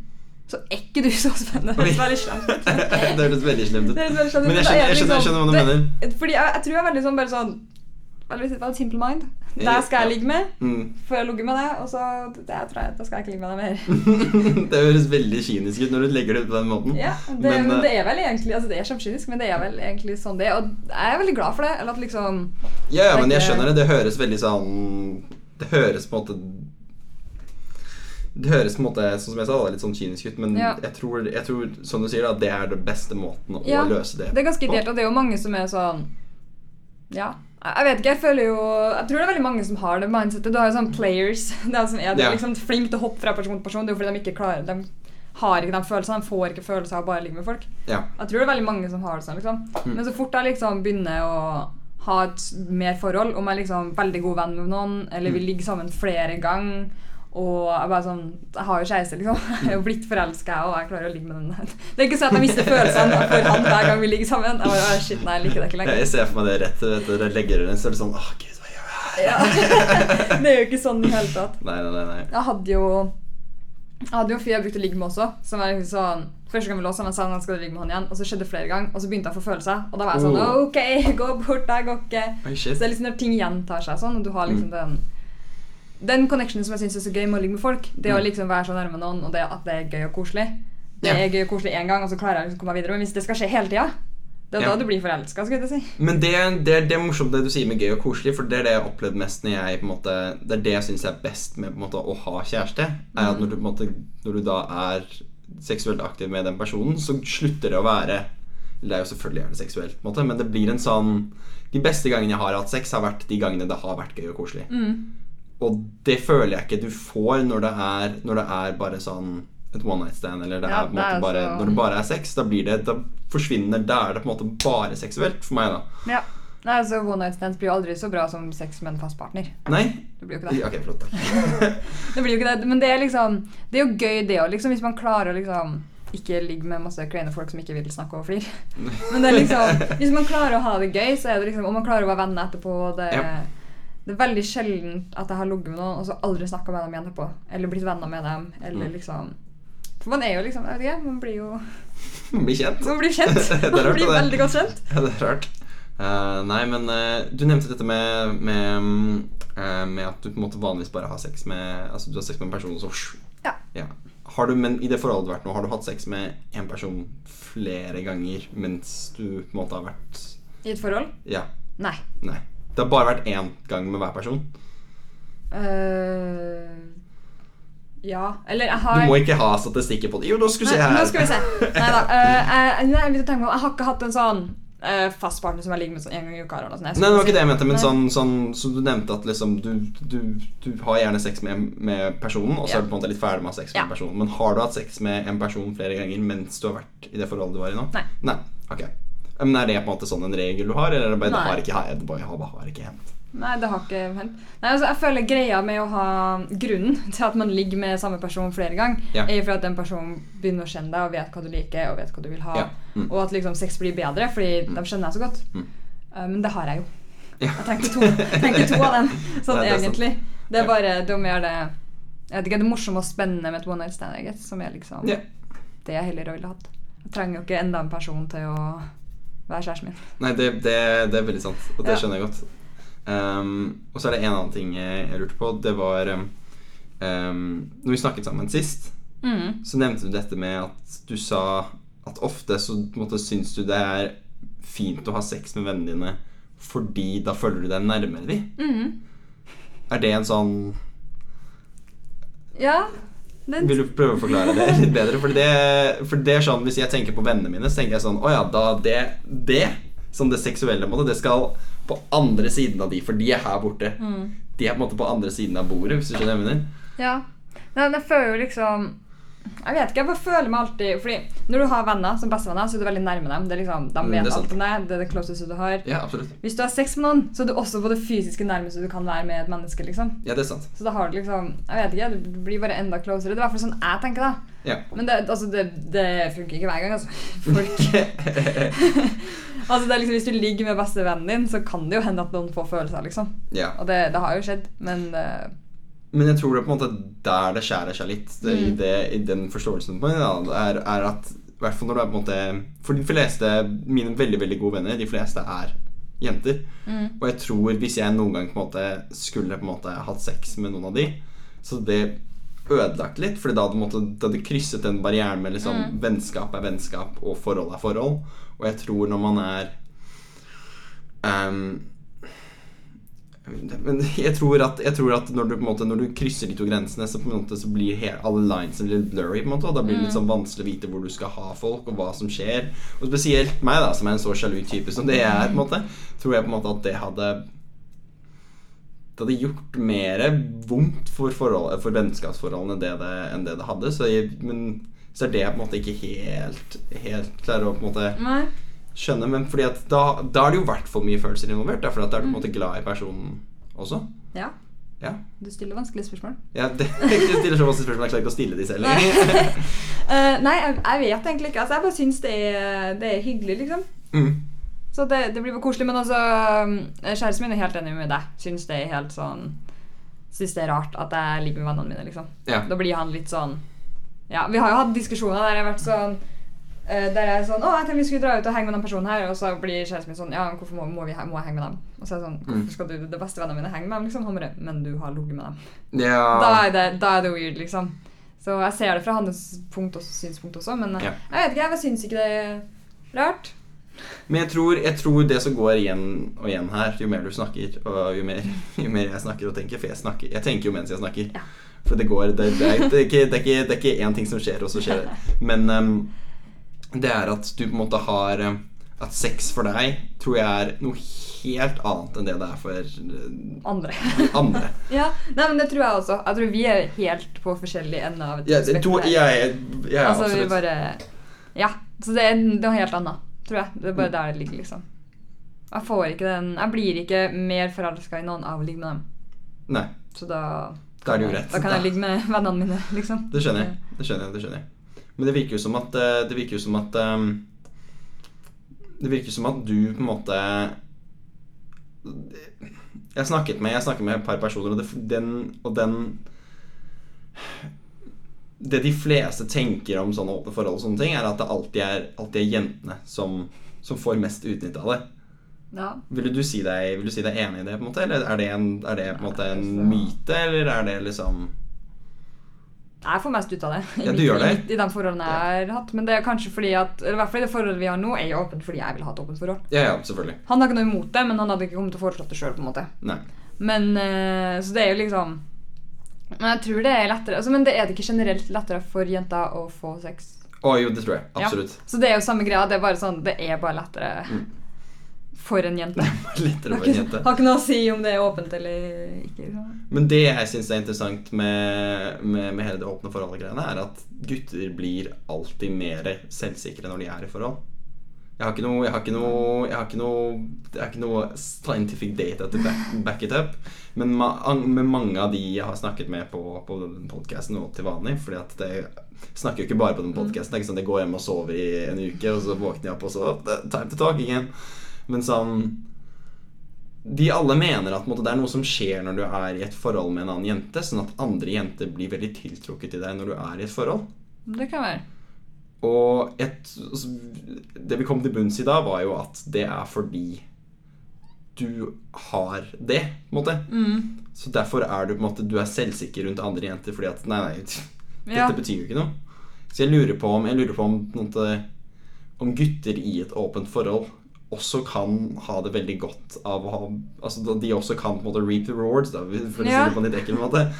Speaker 2: så er ikke du så spennende. Det
Speaker 1: det høres veldig slemt ut. Men jeg skjønner,
Speaker 2: er
Speaker 1: jeg skjønner, jeg
Speaker 2: liksom-
Speaker 1: skjønner hva du
Speaker 2: det-
Speaker 1: mener.
Speaker 2: Fordi jeg, jeg tror jeg er veldig sånn bare sånn Veldig, veldig simple mind. Der skal jeg ligge med.
Speaker 1: Mm.
Speaker 2: Får jeg ligge med deg, og så det tror jeg, da skal jeg ikke ligge med deg mer.
Speaker 1: det høres veldig kynisk ut når du legger det ut på den måten.
Speaker 2: Ja, det,
Speaker 1: Men,
Speaker 2: men,
Speaker 1: eh,
Speaker 2: det er vel egentlig Altså det er kjempekynisk, men det er vel egentlig sånn det. Og jeg er veldig glad for det. Eller at liksom
Speaker 1: Ja, ja, men jeg skjønner det. Det høres veldig sånn Det høres på en måte Det høres på en måte som jeg sa, litt sånn kynisk ut, men
Speaker 2: Ja.
Speaker 1: jeg, tror, jeg tror, som du sier, da, det er den beste måten å
Speaker 2: Ja,
Speaker 1: løse det
Speaker 2: Det er ganske
Speaker 1: på.
Speaker 2: ideelt, og det er jo mange som er sånn Ja. Jeg vet ikke, jeg føler jo Jeg tror det er veldig mange som har det mindsetet. Du har jo sånn players. De som er, sånn, er
Speaker 1: Ja.
Speaker 2: liksom flinke til å hoppe fra person til person. Det er jo fordi de ikke klarer De har ikke de følelsene. De får ikke følelser av å bare ligge med folk.
Speaker 1: Ja.
Speaker 2: Jeg tror det er veldig mange som har det sånn. liksom
Speaker 1: Mm.
Speaker 2: Men så fort jeg liksom begynner å ha et mer forhold, om jeg er liksom veldig god venn med noen, eller
Speaker 1: Mm.
Speaker 2: vi ligger sammen flere ganger, Og jeg bare sånn Jeg har jo kjæreste, liksom. Jeg er jo blitt forelska, og jeg klarer å ligge med den. Det er ikke sånn at jeg mister følelsene for han hver gang vi ligger sammen. Jeg bare, shit, nei, jeg liker det ikke lenger.
Speaker 1: Jeg ser for meg det rett vet du, dere legger inn, så er det sånn Åh, gud, hva gjør jeg?
Speaker 2: Ja. Det er jo ikke sånn i det hele tatt.
Speaker 1: Nei, nei, nei.
Speaker 2: Jeg hadde jo Jeg hadde jo en fyr jeg brukte å ligge med også. Som var liksom sånn Første gang vi lå sammen, sa han skal ligge med han igjen. Og så skjedde det flere ganger, og så begynte jeg å få følelser. Og da var jeg sånn
Speaker 1: Oh.
Speaker 2: OK, gå bort, jeg går ikke.
Speaker 1: Oi,
Speaker 2: Så det er liksom når ting gjentar seg sånn, og du har liksom den Den connectionen som jeg syns er så gøy med å ligge med folk, det å
Speaker 1: Mm.
Speaker 2: liksom være så nærme noen, og det at det er gøy og koselig Det er gøy og koselig én gang, og så klarer jeg liksom å komme meg videre. Men hvis det skal skje hele tida, det er
Speaker 1: Ja.
Speaker 2: da du blir forelska, å si.
Speaker 1: Men det, det, det er morsomt det du sier med gøy og koselig, for det er det jeg har opplevd mest når jeg på en måte Det er det jeg syns er best med måte å ha kjæreste. Er at når du, måte, når du da er seksuelt aktiv med den personen, så slutter det å være Det er jo selvfølgelig er det seksuelt, måte, men det blir en sånn De beste gangene jeg har hatt sex, har vært de gangene det har vært gøy og koselig. Og det føler jeg ikke du får når det er, når det er bare sånn et one night stand, eller det
Speaker 2: Ja,
Speaker 1: er på en måte bare
Speaker 2: så-
Speaker 1: Når det bare er sex, da blir det Da forsvinner Da er det på en måte bare seksuelt for meg, da.
Speaker 2: Ja. Nei, altså One night stands blir jo aldri så bra som sex med en fast partner.
Speaker 1: Nei?
Speaker 2: Det blir jo ikke det.
Speaker 1: Ok, flott, takk.
Speaker 2: Det blir jo ikke det, men det er liksom Det er jo gøy, det òg, liksom, hvis man klarer å liksom ikke ligge med masse kleine folk som ikke vil snakke og flire. Men det er liksom Hvis man klarer å ha det gøy, så er det liksom Og man klarer å være venner etterpå. Det,
Speaker 1: Ja.
Speaker 2: Det er veldig sjelden at jeg har ligget med noen og så aldri snakka med dem igjen etterpå. Eller blitt venner med dem. Eller
Speaker 1: Mm.
Speaker 2: liksom For man er jo liksom Jeg vet ikke, man blir jo
Speaker 1: Man blir kjent.
Speaker 2: Man blir kjent. Man blir
Speaker 1: det.
Speaker 2: veldig godt kjent.
Speaker 1: Ja, det er rart. Uh, nei, men uh, du nevnte dette med med, eh, med at du på en måte vanligvis bare har sex med Altså du har sex med en person, og så
Speaker 2: Ja.
Speaker 1: Har du, men i det forholdet du har vært nå, har du hatt sex med en person flere ganger mens du på en måte har vært
Speaker 2: I et forhold?
Speaker 1: Ja.
Speaker 2: Nei.
Speaker 1: Nei. Det har bare vært én gang med hver person.
Speaker 2: Uh, ja. Eller jeg har
Speaker 1: Du må ikke ha statistikker på det. Jo, nå skal vi se her.
Speaker 2: Nå skal vi se. Nei da. Uh, jeg, jeg, jeg, tenke jeg har ikke hatt en sånn uh, fast partner som jeg ligger med sånn en gang i uka. Eller noe sånt.
Speaker 1: Nei, det var ikke det jeg mente, men sånn, sånn Så du nevnte at liksom du, du, du har gjerne sex med, med personen, og så
Speaker 2: Ja.
Speaker 1: er du på en måte litt ferdig med å ha sex med
Speaker 2: Ja.
Speaker 1: personen. Men har du hatt sex med en person flere ganger mens du har vært i det forholdet du var i nå?
Speaker 2: Nei.
Speaker 1: Nei. Ok. Men er det på en måte sånn en regel du har, eller er det bare det har ikke, det bare, har, bare har ikke hendt?
Speaker 2: Nei, det har ikke hendt. Nei, altså, jeg føler greia med å ha grunnen til at man ligger med samme person flere ganger,
Speaker 1: Ja.
Speaker 2: er for at den personen begynner å kjenne deg og vet hva du liker og vet hva du vil ha.
Speaker 1: Ja. Mm.
Speaker 2: Og at liksom sex blir bedre, fordi de kjenner deg så godt.
Speaker 1: Mm.
Speaker 2: Eh, men det har jeg jo.
Speaker 1: Ja.
Speaker 2: Jeg trenger to, tenker to av dem, sånn
Speaker 1: Nei, det egentlig.
Speaker 2: egentlig. Det er bare er mer det Jeg vet ikke, det morsomme og spennende med et one night stand, jeg guess, som er liksom
Speaker 1: Ja.
Speaker 2: det jeg heller ville hatt. Jeg trenger jo ikke enda en person til å være kjæresten min.
Speaker 1: Nei, det, det, det er veldig sant, og det
Speaker 2: Ja.
Speaker 1: skjønner jeg godt. Um, og så er det en annen ting jeg, lurte på. Det var um, Når vi snakket sammen sist,
Speaker 2: Mm.
Speaker 1: så nevnte du dette med at du sa at ofte så måte, syns du det er fint å ha sex med vennene dine fordi da føler du deg nærmere dem.
Speaker 2: Mm.
Speaker 1: Er det en sånn
Speaker 2: Ja. Det,
Speaker 1: Vil du prøve å forklare det litt bedre? For det, for det er sånn, Hvis jeg tenker på vennene mine, så tenker jeg sånn Å ja, da det, det som det seksuelle måte, det skal på andre siden av de, for de er her borte.
Speaker 2: Mm.
Speaker 1: De er på en måte på andre siden av bordet, hvis du skjønner hva jeg mener.
Speaker 2: Ja. Men jeg føler jo liksom Jeg vet ikke, jeg bare føler meg alltid Fordi når du har venner som bestevenner, så er du veldig nærme dem. Det er liksom, De
Speaker 1: Mm,
Speaker 2: vet
Speaker 1: det er
Speaker 2: alt om deg. Det er det closeste du har.
Speaker 1: Ja, absolutt.
Speaker 2: Hvis du har sex med noen, så er du også på det fysiske nærmeste du kan være med et menneske. liksom
Speaker 1: Ja, det er sant.
Speaker 2: Så da har du liksom Jeg vet ikke, du blir bare enda closere. Det er i hvert fall sånn jeg tenker, da.
Speaker 1: Ja.
Speaker 2: Men det, altså, det, det funker ikke hver gang, altså. Folk Altså, det er liksom Hvis du ligger med bestevennen din, så kan det jo hende at noen får følelser, liksom.
Speaker 1: ja.
Speaker 2: Og det, det har jo skjedd, men eh,
Speaker 1: Men jeg tror det er på en måte der det skjærer seg litt, det, i,
Speaker 2: Mm.
Speaker 1: det, i den forståelsen på en ja, er, er at i hvert fall når du er på en måte For de fleste, mine veldig veldig gode venner, de fleste er jenter.
Speaker 2: mm.
Speaker 1: Og jeg tror hvis jeg noen gang på en måte skulle på en måte hatt sex med noen av de, så det ødelagt litt. Fordi da hadde, det krysset den barrieren med liksom
Speaker 2: Mm.
Speaker 1: vennskap er vennskap og forhold er forhold. Og jeg tror når man er ehm, men jeg tror, at, jeg tror at når du på en måte Når du krysser de to grensene, så på en måte så blir he- alle linesene litt blurry. på en måte Og da blir det litt sånn vanskelig å vite hvor du skal ha folk, og hva som skjer. Og spesielt meg, da som er en så sjalu type som det jeg er, på en måte tror jeg på en måte at det hadde Det hadde gjort mer vondt for, forhold, for vennskapsforholdene det det, enn det det hadde. Så, jeg, men, så er det på en måte ikke helt, helt klarer å på en måte
Speaker 2: Nei.
Speaker 1: Skjønne. Men fordi at da, da er det jo i hvert fall mye følelser involvert. Derfor for at da er du på en måte glad i personen også.
Speaker 2: Ja.
Speaker 1: Ja.
Speaker 2: Du stiller vanskelige spørsmål.
Speaker 1: ja det, du stiller så vanskelige spørsmål, jeg klarer ikke å stille de selv.
Speaker 2: Eh, nei, jeg, jeg vet egentlig ikke. Altså, jeg bare syns det, det er hyggelig, liksom.
Speaker 1: mm.
Speaker 2: Så det, det blir bare koselig. Men altså, kjæresten min er helt enig med deg. Syns det er helt sånn Syns det er rart at jeg ligger med vennene mine, liksom.
Speaker 1: Ja.
Speaker 2: Da blir han litt sånn Ja, vi har jo hatt diskusjoner der jeg har vært sånn eh, der jeg er sånn 'Å, jeg tenkte vi skulle dra ut og henge med den personen her.' Og så blir kjæresten min sånn 'Ja, hvorfor må, må, vi, må jeg henge med dem?' Og så er jeg sånn 'Hvorfor skal du det beste vennene mine henge med dem?' Liksom. Han bare 'Men du har ligget med dem'.
Speaker 1: ja.
Speaker 2: Da, er det, da er det weird, liksom. Så jeg ser det fra hans punkt også, synspunkt også, men eh,
Speaker 1: Ja.
Speaker 2: jeg vet ikke, jeg syns ikke det er rart.
Speaker 1: Men jeg tror, jeg tror det som går igjen og igjen her, jo mer du snakker, og jo mer, jo mer jeg snakker og tenker For jeg snakker Jeg tenker jo mens jeg snakker.
Speaker 2: Ja.
Speaker 1: For det går det, det, er, det, er ikke, det, er ikke, det er ikke én ting som skjer, og så skjer det. Men ehm, det er at du på en måte har eh, At sex for deg tror jeg er noe helt annet enn det det er for eh,
Speaker 2: Andre.
Speaker 1: andre.
Speaker 2: ja, nei, men det tror jeg også. Jeg tror vi er helt på forskjellig ende av et
Speaker 1: Ja, to,
Speaker 2: altså, vi bare Ja. Så det er noe helt annet, tror jeg. Det er bare der det ligger, liksom. Jeg får ikke den Jeg blir ikke mer forelska i noen av å ligge med dem.
Speaker 1: Nei,
Speaker 2: Så da
Speaker 1: Da
Speaker 2: Da kan jeg ligge med vennene mine, liksom.
Speaker 1: det skjønner jeg. Det skjønner jeg, det skjønner jeg. Men det virker jo som at eh, Det virker jo som at ehm, Det virker som at du på en måte Jeg snakket med, jeg snakket med et par personer, og, det, den, og den Det de fleste tenker om sånne åpne forhold, og sånne ting er at det alltid er, alltid er jentene som, som får mest utnytte av det.
Speaker 2: Ja.
Speaker 1: Vil du, si deg, vil du si deg enig i det, på en måte? Eller er det, en, er det på en måte en
Speaker 2: Altså-
Speaker 1: myte, eller er det liksom
Speaker 2: Jeg får mest ut av det. I,
Speaker 1: Ja, du
Speaker 2: mitt-
Speaker 1: gjør det.
Speaker 2: I, mitt- I de forholdene jeg har hatt. Men det er kanskje fordi at Eller i hvert fall i det forholdet vi har nå, er jo åpent fordi jeg vil ha et åpent forhold.
Speaker 1: Ja, ja, selvfølgelig.
Speaker 2: Han har ikke noe imot det, men han hadde ikke kommet til å foreslå det sjøl. Men eh, Så det er jo liksom Men jeg tror det er lettere altså, Men det er det ikke generelt lettere for jenter å få sex?
Speaker 1: Å jo, det tror jeg.
Speaker 2: Ja.
Speaker 1: Absolutt.
Speaker 2: Så det er jo samme greia. Det er bare sånn Det er bare lettere
Speaker 1: Mm.
Speaker 2: For en jente.
Speaker 1: Lettere for en jente.
Speaker 2: har ikke noe å si om det er åpent eller ikke. Liksom.
Speaker 1: Men det jeg syns er interessant med, med, med hele det åpne forholdet-greiene, er at gutter blir alltid mer selvsikre når de er i forhold. Jeg har ikke noe Jeg har ikke noe Jeg har ikke noe, jeg har ikke noe scientific data to back, back it up. Men ma, med mange av de jeg har snakket med på, på den podkasten og til vanlig Fordi at det snakker jo ikke bare på den podkasten. Det er ikke sånn at jeg går hjem og sover i en uke, og så våkner jeg opp, og så Time to talk again. Men sånn De alle mener at måte, det er noe som skjer når du er i et forhold med en annen jente, sånn at andre jenter blir veldig tiltrukket til deg når du er i et forhold.
Speaker 2: Det kan være.
Speaker 1: Og et, altså, det vi kom til bunns i da, var jo at det er fordi du har det, på en måte.
Speaker 2: Mm.
Speaker 1: Så derfor er du på en måte Du er selvsikker rundt andre jenter fordi at Nei, nei, dette
Speaker 2: Ja.
Speaker 1: betyr jo ikke noe. Så jeg lurer på om Jeg lurer på om, måte, om gutter i et åpent forhold også kan ha det veldig godt av å ha Altså de også kan på en måte reap the rewards, da, for å si
Speaker 2: Ja.
Speaker 1: det på en litt ekkel måte.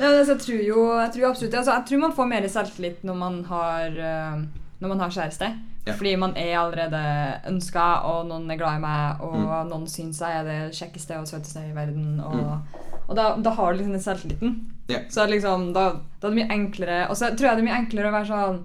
Speaker 2: Ja, altså, jeg tror jo jeg tror absolutt altså, Jeg tror man får mer selvtillit når man har eh, Når man har kjæreste.
Speaker 1: Ja.
Speaker 2: Fordi man er allerede ønska, og noen er glad i meg, og
Speaker 1: Mm.
Speaker 2: noen syns jeg er det kjekkeste og søteste i verden. Og, og da, da har du liksom den selvtilliten.
Speaker 1: Ja.
Speaker 2: Så liksom, da, da er det mye enklere Og så tror jeg det er mye enklere å være sånn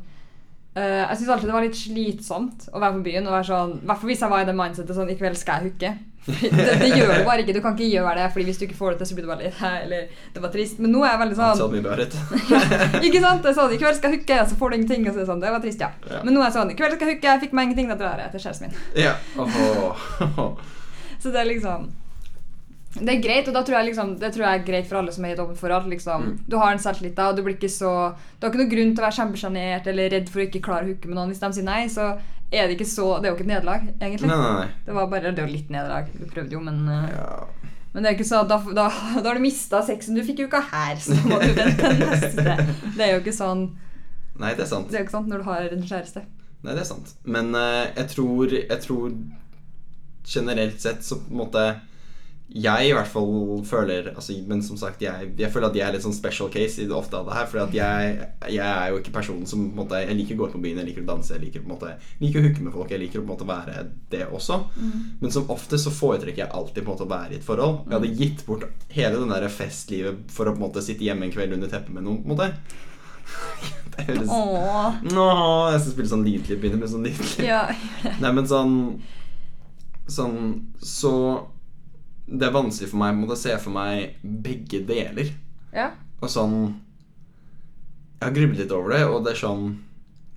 Speaker 2: eh, Jeg syns alltid det var litt slitsomt å være på byen. Og være sånn, I hvert fall hvis jeg var i det mindsetet sånn I kveld skal jeg hooke. Det, det gjør du bare ikke. Du kan ikke gjøre det, Fordi hvis du ikke får det til, så blir du bare litt Eller det var trist. Men nå er jeg veldig
Speaker 1: Han
Speaker 2: sånn
Speaker 1: så mye
Speaker 2: ikke sant? Det sånn, I kveld skal jeg hooke, så får du ingenting. Og så er det sånn, det var trist, ja.
Speaker 1: Ja.
Speaker 2: Men nå er jeg sånn, i kveld skal jeg hooke, jeg fikk meg ingenting, da drar jeg til kjæresten min.
Speaker 1: Ja. Åhå.
Speaker 2: Så det er liksom Det er greit, og da tror jeg liksom Det tror jeg er greit for alle som er i et åpent forhold. Liksom.
Speaker 1: Mm.
Speaker 2: Du har en selvtillit, da, og du blir ikke så Du har ikke noen grunn til å være kjempesjenert eller redd for å ikke klare å hooke med noen. Hvis de sier nei, så er det ikke så Det er jo ikke et nederlag, egentlig.
Speaker 1: Nei, nei, nei.
Speaker 2: Det var bare Det var litt nederlag. Du prøvde jo, men uh,
Speaker 1: Ja.
Speaker 2: Men det er ikke så da, da, da har du mista sexen du fikk jo ikke her, så må du vente neste. Det er jo ikke sånn
Speaker 1: Nei, det er sant.
Speaker 2: Det er jo ikke sant når du har en kjæreste.
Speaker 1: Nei, det er sant. Men uh, jeg tror Jeg tror generelt sett så på en måte Jeg i hvert fall føler altså, Men som sagt, jeg, jeg føler at jeg er litt sånn special case i det ofte av det her. For jeg, jeg er jo ikke personen som måte Jeg liker å gå ut på byen, jeg liker å danse, jeg liker måte liker å hooke med folk. Jeg liker å måte være det også. Men som ofte så foretrekker jeg alltid å være i et forhold. Jeg hadde gitt bort hele den der festlivet for å på en måte sitte hjemme en kveld under teppet med noen. på en måte Det høres
Speaker 2: Åh.
Speaker 1: Nå, jeg skal spille sånn lydklipp. Begynne med sånn lydklipp.
Speaker 2: Ja.
Speaker 1: Nei, men sånn Sånn Så det er vanskelig for meg å se for meg begge deler.
Speaker 2: Ja.
Speaker 1: Og sånn Jeg har grublet litt over det, og det er sånn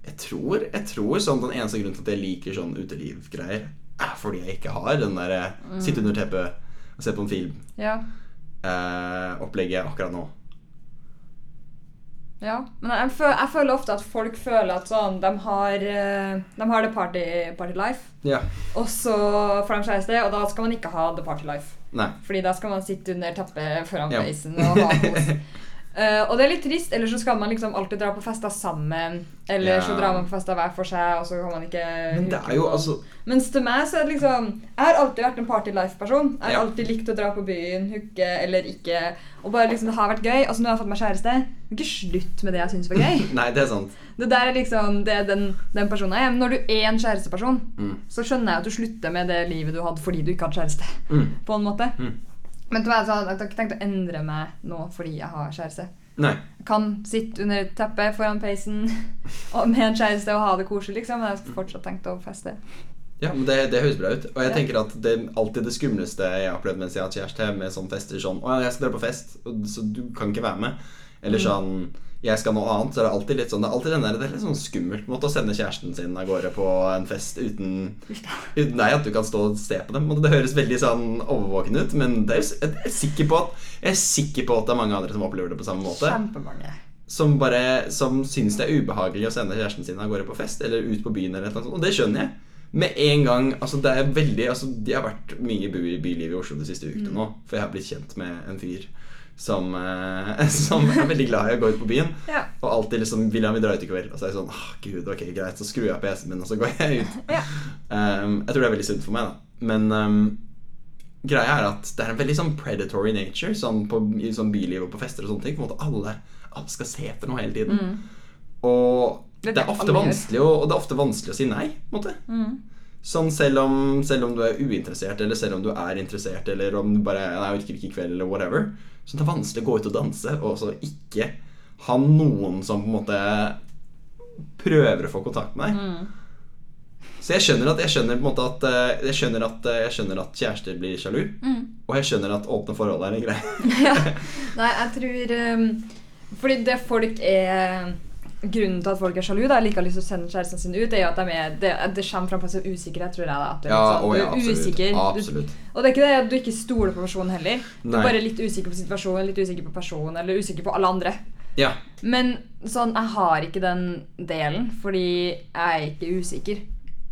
Speaker 1: Jeg tror, jeg tror sånn den eneste grunnen til at jeg liker sånn utelivgreier, er fordi jeg ikke har den derre sitte under teppet og se på en film
Speaker 2: Ja.
Speaker 1: eh, opplegget akkurat nå.
Speaker 2: ja. Men jeg, føler, jeg føler ofte at folk føler at sånn De har, eh, de har det party, party life,
Speaker 1: Ja.
Speaker 2: og så får de kjæreste, og da skal man ikke ha the party life.
Speaker 1: Nei.
Speaker 2: Fordi da skal man sitte under teppet foran peisen og ha kos. Eh, og det er litt trist, eller så skal man liksom alltid dra på fester sammen. Eller
Speaker 1: yeah.
Speaker 2: så drar man på fester hver for seg, og så kan man ikke
Speaker 1: Men det er jo altså
Speaker 2: Mens til meg så er det liksom Jeg har alltid vært en party life-person. Jeg har
Speaker 1: Ja.
Speaker 2: alltid likt å dra på byen, hooke eller ikke. Og bare liksom Det har vært gøy. Altså Nå har jeg fått meg kjæreste. Ikke slutt med det jeg syns var gøy.
Speaker 1: Nei, det er sant.
Speaker 2: Det der er liksom det er den, den personen jeg er. Men når du er en kjæresteperson,
Speaker 1: Mm.
Speaker 2: så skjønner jeg at du slutter med det livet du hadde fordi du ikke hadde kjæreste.
Speaker 1: Mm.
Speaker 2: På en måte.
Speaker 1: Mm.
Speaker 2: Men til meg så hadde jeg ikke tenkt å endre meg nå fordi jeg har kjæreste.
Speaker 1: Nei.
Speaker 2: Jeg kan sitte under et teppe foran peisen med en kjæreste og ha det koselig, liksom. Men jeg har fortsatt tenkt å feste.
Speaker 1: Ja, men det, det høres bra ut. Og jeg
Speaker 2: Ja.
Speaker 1: tenker at det er alltid det skumleste jeg har opplevd mens jeg har hatt kjæreste, med sånn fester sånn Å jeg skal dra på fest, så du kan ikke være med. Eller
Speaker 2: Mm.
Speaker 1: sånn Jeg skal noe annet. Så er det alltid litt sånn Det er alltid den der, det er litt sånn skummelt måte å sende kjæresten sin av gårde på en fest uten Uten deg, at du kan stå og se på dem. Og Det høres veldig sånn overvåkende ut, men det er, jeg er sikker på at Jeg er sikker på at det er mange andre som opplever det på samme måte
Speaker 2: Kjempemange.
Speaker 1: som bare Som syns det er ubehagelig å sende kjæresten sin av gårde på fest eller ut på byen. eller noe sånt Og det skjønner jeg. Med en gang Altså det er veldig Altså De har vært mye i bylivet i Oslo de siste ukene nå, for jeg har blitt kjent med en fyr som, eh, som er veldig glad i å gå ut på byen.
Speaker 2: Ja.
Speaker 1: Og alltid liksom han vi drar ut i kveld. Og så er jeg sånn Åh, gud, ok, greit, så skrur jeg av PC-en min, og så går jeg ut.
Speaker 2: Ja.
Speaker 1: Um, jeg tror det er veldig sunt for meg, da. Men um, greia er at det er en veldig sånn predatory nature sånn på, i sånn byliv og på fester og sånne ting. På en måte alle, alle skal se etter noe hele tiden.
Speaker 2: Mm.
Speaker 1: Og
Speaker 2: Det
Speaker 1: det å, og det er ofte vanskelig å si nei. på en måte
Speaker 2: Mm.
Speaker 1: Sånn selv om, selv om du er uinteressert, eller selv om du er interessert, eller om du bare Nei, jeg orker ikke i kveld, eller whatever. Så det er vanskelig å gå ut og danse, og så ikke ha noen som på en måte prøver å få kontakt med deg.
Speaker 2: Mm.
Speaker 1: Så jeg skjønner at jeg skjønner at eh, Jeg skjønner at, eh, jeg skjønner at kjærester blir sjalu.
Speaker 2: Mm.
Speaker 1: Og jeg skjønner at åpne forhold er en greie.
Speaker 2: ja. Nei, jeg tror um, Fordi det folk er Grunnen til at folk er sjalu, da, like lyst til å sende kjæresten sin ut, er jo at de er, det, det kommer fram på en usikkerhet, tror jeg. da at det
Speaker 1: Ja,
Speaker 2: sånn,
Speaker 1: å ja,
Speaker 2: Du er
Speaker 1: absolutt.
Speaker 2: usikker. Du, og det er ikke det at du ikke stoler på personen heller. Du
Speaker 1: Nei.
Speaker 2: er bare litt usikker på situasjonen, litt usikker på personen, eller usikker på alle andre.
Speaker 1: Ja.
Speaker 2: Men sånn, jeg har ikke den delen, fordi jeg er ikke usikker.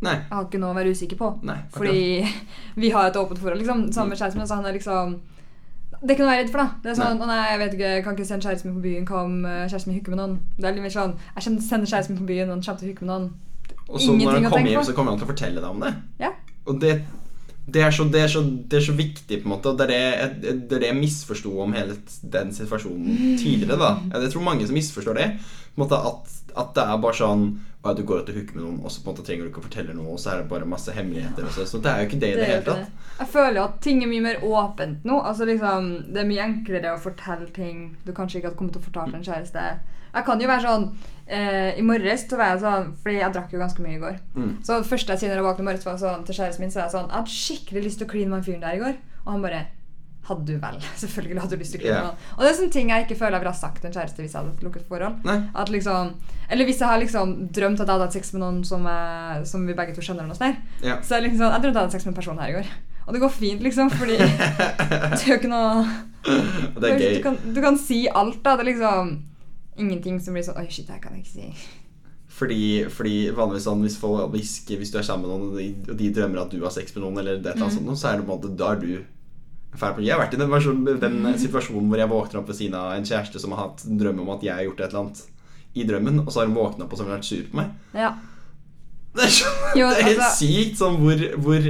Speaker 1: Nei.
Speaker 2: Jeg har ikke noe å være usikker på.
Speaker 1: Nei.
Speaker 2: Fordi vi har et åpent forhold. Liksom, sammen med kjæresten min, så han er liksom Det er ikke noe å være redd for, da. Det er sånn, å nei, jeg vet ikke, jeg kan ikke sende kjæresten min på byen. Hva om eh, kjæresten min hooker med noen? Det er litt mer sånn Jeg kommer til å sende kjæresten min på byen, og han kommer til å hooke med noen.
Speaker 1: Og så når han kommer hjem, så kommer han til å fortelle deg om det.
Speaker 2: Ja.
Speaker 1: Og det, det, er så, det, er så, det er så viktig, på en måte. Og det er det, det, det jeg misforsto om hele den situasjonen tidligere. da Jeg tror mange som misforstår det. På en måte At, at det er bare sånn at du går ut og hooker med noen, og så på en måte trenger du ikke å fortelle noe, og så er det bare masse hemmeligheter. Og så, så det er jo ikke det i det,
Speaker 2: det
Speaker 1: hele tatt.
Speaker 2: det. Jeg føler jo at ting er mye mer åpent nå. Altså liksom, Det er mye enklere å fortelle ting du kanskje ikke hadde kommet til å fortelle en kjæreste. Jeg kan jo være sånn eh, I morges så var jeg sånn Fordi jeg drakk jo ganske mye i går.
Speaker 1: Mm.
Speaker 2: Så det første jeg sier når jeg våkner i morges, var sånn, til kjæresten min, så er jeg sånn Jeg hadde skikkelig lyst til å kline med han fyren der i går. Og han bare Hadde du vel? Selvfølgelig hadde du lyst til å
Speaker 1: Ja.
Speaker 2: med han. Og det er sånne ting jeg ikke føler jeg ville ha sagt til en kjæreste hvis jeg hadde et lukket forhold.
Speaker 1: Nei.
Speaker 2: At liksom Eller hvis jeg har liksom drømt at jeg hadde hatt sex med noen som, jeg, som vi begge to kjenner. eller noe sånt der. Så jeg, liksom, jeg drømte jeg hadde sex med en person her i går. Og det går fint, liksom, fordi det er jo ikke noe
Speaker 1: det er
Speaker 2: Du kan, du kan si alt, da. Det er liksom ingenting som blir sånn Oi, shit, det her kan jeg ikke si.
Speaker 1: Fordi, fordi vanligvis sånn hvis, folk, hvis, du er sammen med noen, og de, og de drømmer at du har sex med noen, eller det, mm. sånt, så er det på en måte Da er du Jeg har vært i den, versjonen- den situasjonen hvor jeg våkner opp ved siden av en kjæreste som har hatt en drøm om at jeg har gjort et eller annet i drømmen, og så har hun våkna opp og så har hun vært sur på meg.
Speaker 2: Ja.
Speaker 1: Det er, så,
Speaker 2: Jo,
Speaker 1: det er helt
Speaker 2: altså-
Speaker 1: sykt sånn hvor, hvor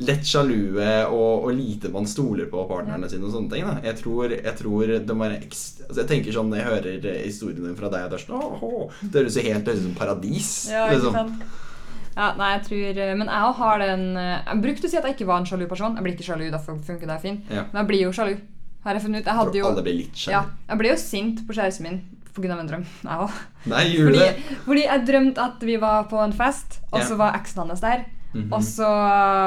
Speaker 1: lett sjalue og, og lite man stoler på partnerne sine og sånne ting. Da. Jeg tror, jeg tror det må være ekst... Altså, jeg tenker sånn Når jeg hører historiene fra deg, og åh, Det høres jo helt ut som paradis.
Speaker 2: Ja, ikke
Speaker 1: liksom.
Speaker 2: Ja, nei, jeg tror Men jeg har den eh, Jeg brukte å si at jeg ikke var en sjalu person. Jeg blir ikke sjalu, derfor funker det fint.
Speaker 1: Ja.
Speaker 2: Men jeg blir jo sjalu. Har jeg funnet ut. Jeg hadde jo
Speaker 1: alle blir litt sjalu.
Speaker 2: ja, Jeg ble jo sint på kjæresten min pga. en drøm. Jeg òg. Fordi, fordi jeg drømte at vi var på en fest, og
Speaker 1: Ja.
Speaker 2: så var eksen hans der.
Speaker 1: Mhm.
Speaker 2: Og så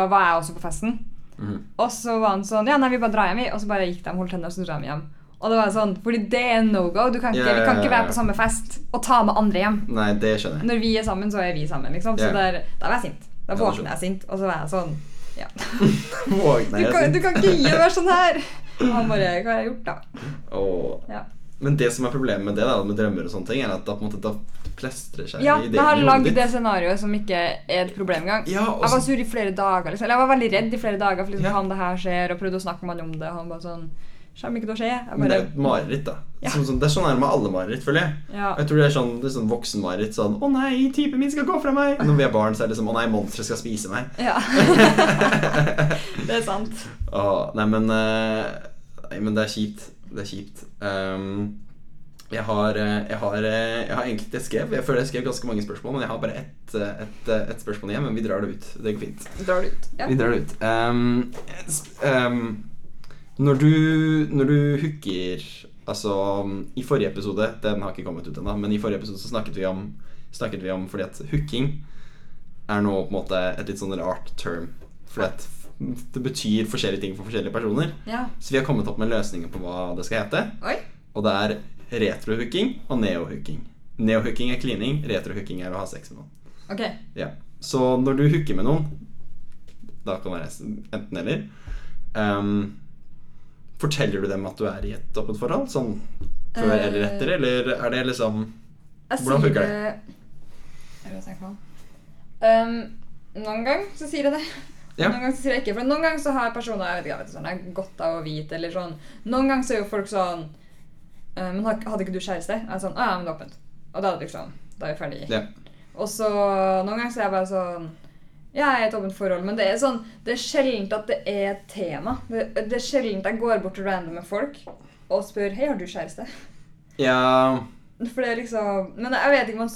Speaker 2: var jeg også på festen.
Speaker 1: Mhm.
Speaker 2: Og så var han sånn Ja, nei, vi bare drar hjem, vi. Og så bare gikk de, holdt hender, og så dro de hjem. Og det var sånn, fordi det er no go. Du kan ikke,
Speaker 1: yeah,
Speaker 2: vi kan ikke være på samme fest og ta med andre hjem.
Speaker 1: Nei, det skjønner jeg.
Speaker 2: Når vi er sammen, så er vi sammen, liksom. Så der, da var jeg sint. Da
Speaker 1: Ja,
Speaker 2: våkner jeg sint, og så var jeg sånn Ja.
Speaker 1: Våkner
Speaker 2: Du
Speaker 1: jeg
Speaker 2: kan,
Speaker 1: sint?
Speaker 2: du kan ikke gi være sånn her! Og han bare Hva har jeg gjort, da?
Speaker 1: Oh.
Speaker 2: Ja.
Speaker 1: Men det som er problemet med det, da, med drømmer og sånne ting, er at da på en måte da plestrer seg
Speaker 2: Ja,
Speaker 1: ideene
Speaker 2: jeg har lagd det scenarioet som ikke er et problem engang.
Speaker 1: Ja, og
Speaker 2: Jeg var sur i flere dager. Liksom. Eller jeg var veldig redd i flere dager for liksom,
Speaker 1: Ja.
Speaker 2: han det her skjer, og prøvde å snakke med han om det. Og han bare sånn Kommer ikke til å skje. Jeg
Speaker 1: Men det er
Speaker 2: bare,
Speaker 1: et mareritt, da.
Speaker 2: Ja.
Speaker 1: Sånn, sånn, det er sånn her med alle mareritt, føler jeg.
Speaker 2: ja.
Speaker 1: Jeg tror det er sånn, det er sånn voksenmareritt. Sånn 'Å nei, typen min skal gå fra meg!' Når vi er barn, så er det liksom 'Å nei, monsteret skal spise meg'.
Speaker 2: ja. det er sant.
Speaker 1: Åh, nei, men eh, Nei, men det er kjipt. Det er kjipt. Um, jeg har, eh, jeg har eh, Jeg har egentlig jeg skrev Jeg føler jeg skrev ganske mange spørsmål, men jeg har bare ett et, et, spørsmål igjen. Men vi drar det ut. Det går fint.
Speaker 2: Drar det ut. Ja.
Speaker 1: Vi drar det ut. Um, ehm, når du Når du hooker Altså, i forrige episode Den har ikke kommet ut ennå, men i forrige episode så snakket vi om Snakket vi om fordi at hooking er nå på en måte et litt sånn rart term. Fordi at det betyr forskjellige ting for forskjellige personer.
Speaker 2: ja.
Speaker 1: Så vi har kommet opp med løsninger på hva det skal hete.
Speaker 2: Oi.
Speaker 1: Og det er retrohooking og neohooking. Neohooking er klining, retrohooking er å ha sex med noen.
Speaker 2: Okay.
Speaker 1: Ja. Så når du hooker med noen, da kan det være enten eller, ehm, forteller du dem at du er i et åpent forhold? Sånn før
Speaker 2: Eh.
Speaker 1: eller etter, eller er det liksom Hvordan funker
Speaker 2: det Jeg vet ikke. Um, noen ganger så sier jeg det.
Speaker 1: Ja.
Speaker 2: Noen ganger så sier jeg ikke. For noen ganger så har personer jeg vet ikke, jeg vet ikke, sånn, jeg har godt av å vite, eller sånn Noen ganger så er jo folk sånn eh, Men har- hadde ikke du kjæreste? Jeg er sånn, ah, ja, men det er åpent. Og da er det liksom Da er vi ferdig.
Speaker 1: Ja.
Speaker 2: Og så noen ganger så er jeg bare sånn jeg er i et åpent forhold, men det er sånn Det er sjelden at det er et tema. Det, det er sjelden jeg går bort til randome folk og spør Hei, har du kjæreste?
Speaker 1: Ja
Speaker 2: For det er liksom Men jeg vet ikke man,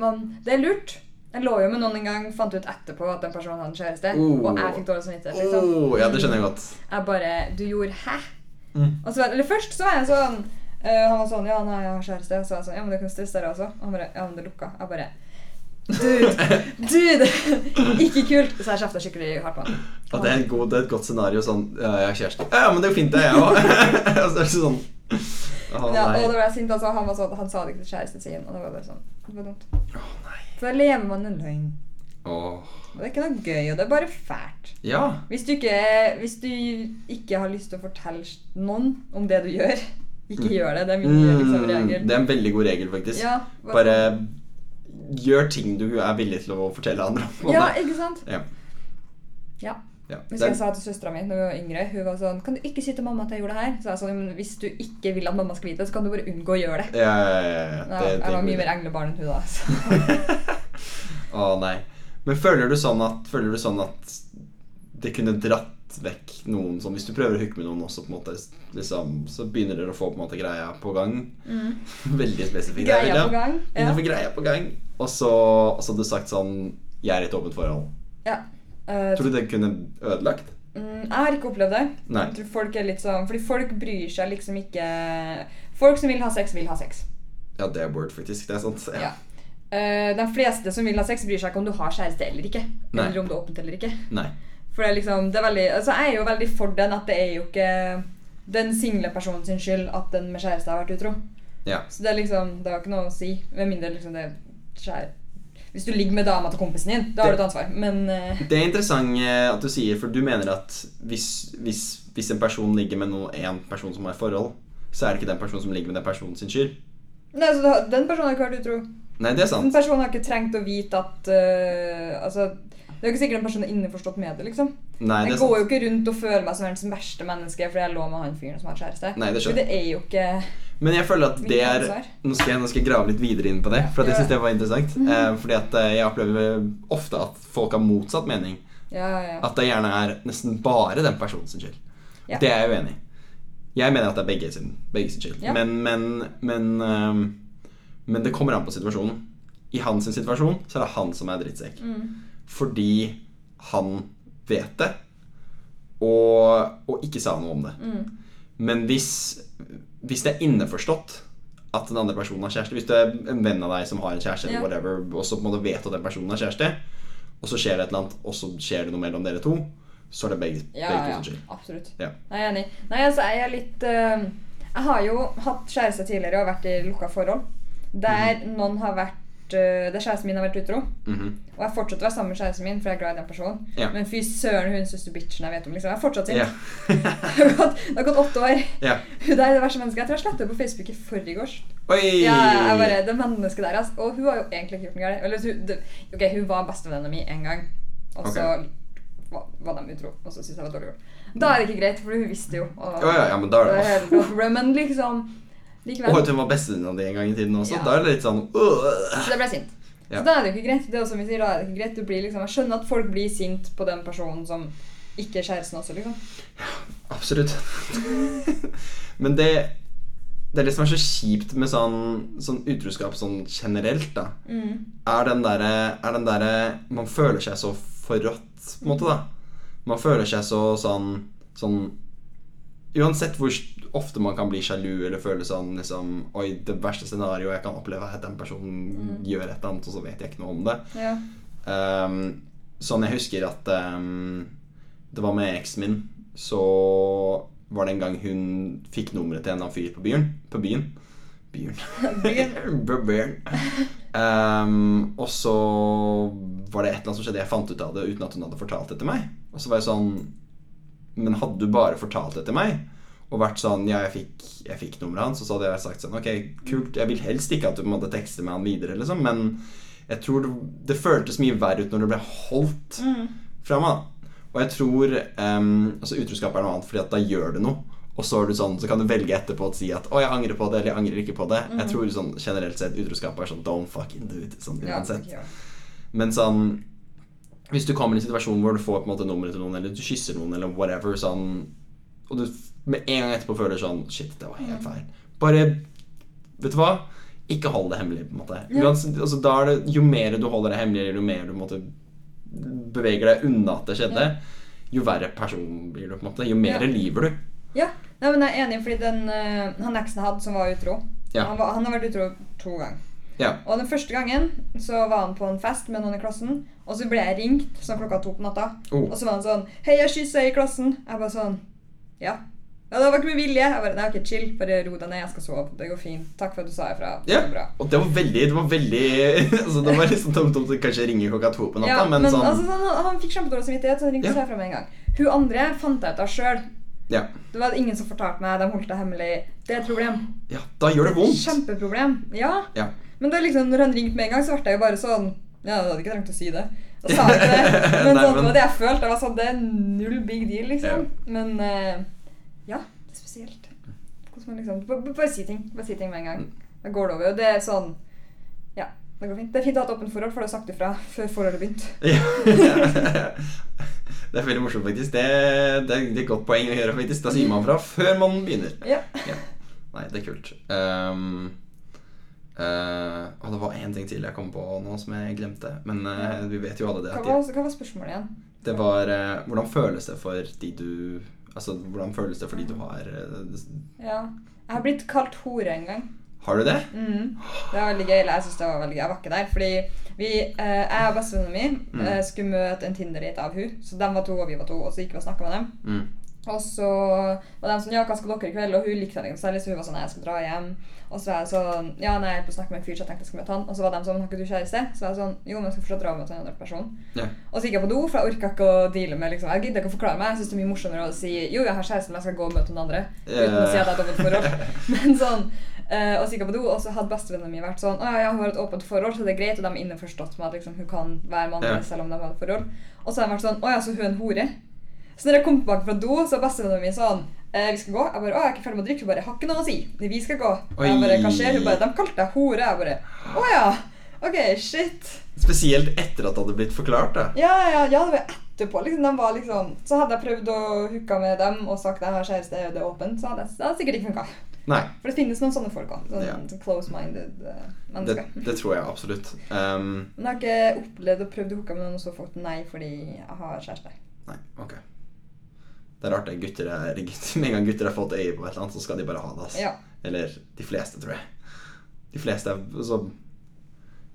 Speaker 2: man, Det er lurt. Jeg lå jo med noen en gang, fant ut etterpå at den personen hadde en kjæreste.
Speaker 1: Oh.
Speaker 2: Og jeg fikk dårlig samvittighet. Liksom.
Speaker 1: oh, Ja, det skjønner jeg godt.
Speaker 2: Jeg bare Du gjorde hæ?
Speaker 1: Mm.
Speaker 2: Så, eller først så var jeg sånn Uh, Han var sånn Ja, nei, jeg har kjæreste. Så jeg sånn Ja, men det kan stresse deg også. Og han bare Ja, men det lukka. Jeg bare Dude! Dude! ikke kult. Så jeg kjefta skikkelig hardt på han.
Speaker 1: Ja, det, er god, det er et godt scenario. Sånn Ja, jeg har kjæreste. Ja, men det er jo fint, det, jeg òg. Og så det sånn oh,
Speaker 2: Ja, og da ble jeg sint. Altså, han, var sånn, han sa det ikke til kjæresten sin. Og det var bare sånn Det var dumt.
Speaker 1: Oh, nei.
Speaker 2: For da lever man en løgn.
Speaker 1: Oh.
Speaker 2: Og det er ikke noe gøy, og det er bare fælt.
Speaker 1: Ja.
Speaker 2: Hvis du ikke, hvis du ikke har lyst til å fortelle noen om det du gjør, ikke gjør det. Det er min liksom,
Speaker 1: Mm,
Speaker 2: regel.
Speaker 1: det er en veldig god regel, faktisk.
Speaker 2: Ja,
Speaker 1: Bare gjør ting du er villig til å fortelle andre om.
Speaker 2: Ja, ikke sant?
Speaker 1: Ja.
Speaker 2: Ja.
Speaker 1: Ja.
Speaker 2: Hvis jeg sa til søstera mi da hun var yngre Hun var sånn Kan du ikke si til mamma at jeg gjorde det her? Så jeg sånn, Hvis du ikke vil at mamma skal vite det, så kan du bare unngå å gjøre det.
Speaker 1: ja, ja, ja, ja. Det- det
Speaker 2: jeg var mye
Speaker 1: idé.
Speaker 2: mer englebarn enn hun da.
Speaker 1: Å nei. Men føler du sånn at Føler du sånn at det kunne dratt vekk noen sånn Hvis du prøver å hooke med noen også, på en måte liksom, så begynner dere å få på en måte greia på gang. Veldig spesifikk. der,
Speaker 2: Greia på gang. Ja.
Speaker 1: Begynner å få greia på gang. Og så, så hadde du sagt sånn Jeg er i et åpent forhold.
Speaker 2: ja. Uh,
Speaker 1: Tror du det kunne ødelagt?
Speaker 2: Mm, jeg har ikke opplevd det.
Speaker 1: Nei.
Speaker 2: Jeg tror folk er litt sånn Fordi folk bryr seg liksom ikke Folk som vil ha sex, vil ha sex.
Speaker 1: Ja, det er word, faktisk. Det er sant.
Speaker 2: Ja. Eh, de fleste som vil ha sex, bryr seg ikke om du har kjæreste eller ikke.
Speaker 1: Nei.
Speaker 2: Eller om det er åpent eller ikke.
Speaker 1: Nei.
Speaker 2: For det er liksom det er veldig, altså Jeg er jo veldig for den at det er jo ikke den single personen sin skyld at den med kjæreste har vært utro.
Speaker 1: Ja.
Speaker 2: Så det er liksom Det har ikke noe å si. Med mindre liksom det er kjær... Hvis du ligger med dama til kompisen din, da har du et ansvar. Men uh...
Speaker 1: Det er interessant eh, at du sier, for du mener at hvis, hvis, hvis en person ligger med noen, en person som har forhold, så er det ikke den personen som ligger med den personen sin skyld.
Speaker 2: Nei, så da, Den personen har ikke vært utro.
Speaker 1: Nei, det er sant.
Speaker 2: Den personen har ikke trengt å vite at uh, Altså Det er jo ikke sikkert den personen er innforstått med det. liksom
Speaker 1: Nei, det
Speaker 2: Jeg
Speaker 1: går
Speaker 2: går jo ikke rundt og føler meg som verdens verste menneske fordi jeg lå med han fyren som har kjæreste.
Speaker 1: Nei, det
Speaker 2: det er jo ikke
Speaker 1: Men jeg føler at det er. Nå skal jeg, nå skal jeg grave litt videre inn på det, for jeg syns det var interessant. Eh, fordi at eh, jeg opplever ofte at folk har motsatt mening.
Speaker 2: Ja, ja.
Speaker 1: At det gjerne er nesten bare den personen sin skyld.
Speaker 2: Ja.
Speaker 1: Det er jeg uenig i. Jeg mener at det er begge sin, begge sin skyld. Men, men, men, ehm, men det kommer an på situasjonen. I hans situasjon så er det han som er drittsekk.
Speaker 2: Mm.
Speaker 1: Fordi han vet det, og, og ikke sa noe om det.
Speaker 2: Mm.
Speaker 1: Men hvis, hvis det er innforstått at den andre personen har kjæreste Hvis det er en venn av deg som har en kjæreste,
Speaker 2: Ja.
Speaker 1: whatever, og så på en måte vet at den personen har kjæreste, og så skjer det et eller annet, og så skjer det noe mellom dere to, så er det begge,
Speaker 2: Ja,
Speaker 1: begge
Speaker 2: ja,
Speaker 1: to skyld.
Speaker 2: absolutt.
Speaker 1: Ja.
Speaker 2: Nei, jeg er enig. Nei, altså, jeg er litt uh, Jeg har jo hatt kjæreste tidligere og vært i lukka forhold. Der noen har vært eh, Der kjæresten min har vært utro.
Speaker 1: Mhm.
Speaker 2: Og jeg fortsetter å være sammen med kjæresten min, for jeg er glad i den personen.
Speaker 1: Yeah.
Speaker 2: Men fy søren, hun søster bitchen jeg vet om. liksom. Jeg er fortsatt sint.
Speaker 1: Yeah.
Speaker 2: det, har gått, har åtte år.
Speaker 1: Yeah.
Speaker 2: Hun der er det verste mennesket. Jeg tror jeg slettet på Facebook i forgårs. Ja, jeg bare, det mennesket der, altså. Og hun har jo egentlig ikke gjort noe galt. Ok, hun var bestevenninna mi en gang, og så var, var de utro. Og så syntes jeg det var dårlig gjort. Da er det ikke greit, for hun visste jo. Og,
Speaker 1: oh, ja, ja, men da er det
Speaker 2: Men liksom Likevel.
Speaker 1: Og at hun var bestevenninna di en gang i tiden også.
Speaker 2: Ja.
Speaker 1: Da er det litt sånn øh.
Speaker 2: Så da ble jeg sint.
Speaker 1: Ja.
Speaker 2: Så da er det jo ikke greit. Det er også, sier, da er det ikke greit. Du blir liksom, jeg skjønner at folk blir sint på den personen som ikke er kjæresten også, liksom.
Speaker 1: Absolutt. Men det Det er det som er så kjipt med sånn, sånn utroskap sånn generelt, da. Er den derre der, Man føler seg så forrådt, på en måte, da. Man føler seg så sånn Sånn Uansett hvor ofte man kan bli sjalu eller føle sånn liksom Oi, det verste scenarioet jeg kan oppleve, er at den personen gjør et eller annet, og så vet jeg ikke noe om det.
Speaker 2: Ja.
Speaker 1: Um, sånn jeg husker at um, det var med eksen min, så var det en gang hun fikk nummeret til en av annen fyr på byen. På byen. Byen.
Speaker 2: Byen.
Speaker 1: Um. Og så var det et eller annet som skjedde. Jeg fant ut av det uten at hun hadde fortalt det til meg. Og så var jeg sånn Men hadde du bare fortalt det til meg og vært sånn Ja, jeg fikk, jeg fikk nummeret hans, og så hadde jeg sagt sånn Ok, kult. Jeg vil helst ikke at du måtte tekste med han videre, liksom, men jeg tror det, det føltes mye verre ut når det ble holdt fra meg. Og jeg tror um, altså Utroskap er noe annet, fordi at da gjør det noe. Og så, er du sånn, så kan du velge etterpå å si at 'Å, jeg angrer på det', eller 'jeg angrer ikke på det'. Jeg tror sånn generelt sett utroskap er sånn 'don't fucking do it'. Sånn, uansett.
Speaker 2: ja.
Speaker 1: Men sånn Hvis du kommer i en situasjon hvor du får på en måte nummeret til noen, eller du kysser noen, eller whatever, sånn og du med en gang etterpå føler sånn Shit, det var helt feil. Bare Vet du hva? Ikke hold det hemmelig, på en måte. Uansett, altså, det, jo mer du holder det hemmelig, jo mer du måte beveger deg unna at det skjedde, jo verre person blir du, på en måte. Jo mer
Speaker 2: Ja.
Speaker 1: lyver du.
Speaker 2: Ja, Nei, men jeg er enig, fordi den, eh, han eksen jeg hadde som var utro
Speaker 1: Ja.
Speaker 2: han, var, han har vært utro to ganger.
Speaker 1: Ja.
Speaker 2: Og den første gangen så var han på en fest med noen i klassen, og så ble jeg ringt sånn klokka to på natta.
Speaker 1: Oh.
Speaker 2: Og så var han sånn 'Hei, jeg kyssa i klassen.' Jeg bare sånn Ja. Ja, det var ikke med vilje. Jeg bare, Nei, ok, chill. Bare ro deg ned. Jeg skal sove. Det går fint. Takk for at du sa ifra.
Speaker 1: Ja,
Speaker 2: bra.
Speaker 1: og det var veldig Det var veldig altså, Det var liksom tomt om du kanskje ringer klokka to på natta,
Speaker 2: Ja,
Speaker 1: men,
Speaker 2: men
Speaker 1: sånn
Speaker 2: altså, han, han fikk kjempedårlig samvittighet, så han ringte
Speaker 1: Ja.
Speaker 2: seg fra med en gang. Hun andre fant jeg ut av sjøl.
Speaker 1: ja.
Speaker 2: Det var ingen som fortalte meg. De holdt det hemmelig. Det er et problem.
Speaker 1: ja, da gjør det vondt.
Speaker 2: Kjempeproblem. Ja.
Speaker 1: Ja.
Speaker 2: Men da liksom, når han ringte med en gang, så ble jeg jo bare sånn Ja, du hadde ikke trengt å si det. Da sa jeg ikke det. Men sånn, det var det jeg følte. Det var sånn, Det er null big deal, liksom. Men eh, ja, det er spesielt. Hvordan man liksom Bare, bare si ting. Bare si ting med en gang. Da går det over. Og det er sånn Ja, det går fint. Det er fint å ha et åpent forhold, for du har sagt ifra før forholdet begynte.
Speaker 1: Det er veldig morsomt, faktisk. Det, det, er, det er et godt poeng å gjøre, faktisk. Da sier man fra før man begynner.
Speaker 2: Ja.
Speaker 1: Ja. Nei, det er kult. Um, eh, og det var én ting til jeg kom på nå som jeg glemte. Men uh, vi vet jo alle det.
Speaker 2: Hva var, hva var spørsmålet igjen?
Speaker 1: det var uh, Hvordan føles det for de du Altså, hvordan føles det for de du har
Speaker 2: Ja. Jeg har blitt kalt hore en gang.
Speaker 1: Har du det?
Speaker 2: Mm. Det var veldig gøy. Eller jeg synes det var veldig gøy. Jeg var ikke der. Fordi vi, jeg og bestevenninna mi
Speaker 1: Mm.
Speaker 2: skulle møte en Tinder-date av hun Så de var to, og vi var to. Og så gikk vi og snakka med dem.
Speaker 1: Mm.
Speaker 2: Og så var de sånn Ja, hva skal dere i kveld? Og hun likte det ikke særlig, så hun var sånn jeg skal dra hjem. Og så var jeg sånn Ja, nei, jeg er på å snakke med en fyr, så jeg tenkte jeg skulle møte han. Og så var de sånn Har ikke du kjæreste? Så var jeg sånn Jo, men jeg skal fortsatt dra møte en annen person.
Speaker 1: Ja.
Speaker 2: Og så gikk jeg på do, for jeg orka ikke å deale med liksom, Jeg gidder ikke å forklare meg. Jeg syns det er mye morsommere å si Jo, jeg har kjæreste, men jeg skal gå og møte noen andre. Uten å si at jeg et åpent forhold. Men sånn Uh, Og så gikk jeg på do, og så hadde bestevenninna mine vært sånn Å ja, hun har et åpent forhold, så det er greit. Og de er innforstått med at liksom, hun kan være med andre
Speaker 1: Ja.
Speaker 2: selv om de har et forhold. Og så har de vært sånn Å ja, så hun er en hore? Så når jeg kom tilbake fra do, så var bestevenninna mi sånn eh, Vi skal gå. Jeg bare Å, jeg er ikke ferdig med å drikke. Hun bare Har ikke noe å si. Vi skal gå. Og jeg bare Hva skjer? Hun bare De kalte deg hore. Jeg bare Å ja. Ok, shit.
Speaker 1: Spesielt etter at det hadde blitt forklart. da
Speaker 2: Ja, ja, ja, det var etterpå. Liksom, de var liksom, så hadde jeg prøvd å hooke med dem og sagt at jeg har kjæreste, det er åpent, så hadde jeg- det sikkert ikke funka.
Speaker 1: Nei,
Speaker 2: For det finnes noen sånne folk òg. Sånn,
Speaker 1: Ja.
Speaker 2: close-minded
Speaker 1: uh,
Speaker 2: mennesker.
Speaker 1: det tror jeg absolutt. Um,
Speaker 2: Men jeg har ikke opplevd og prøvd å hooke med noen og så fått nei fordi jeg har kjæreste.
Speaker 1: nei, ok. Det er rart det. Gutter er, gutter, med en gang gutter har fått øye på et eller annet, så skal de bare ha det. Altså.
Speaker 2: Ja.
Speaker 1: Eller de fleste, tror jeg. De fleste er så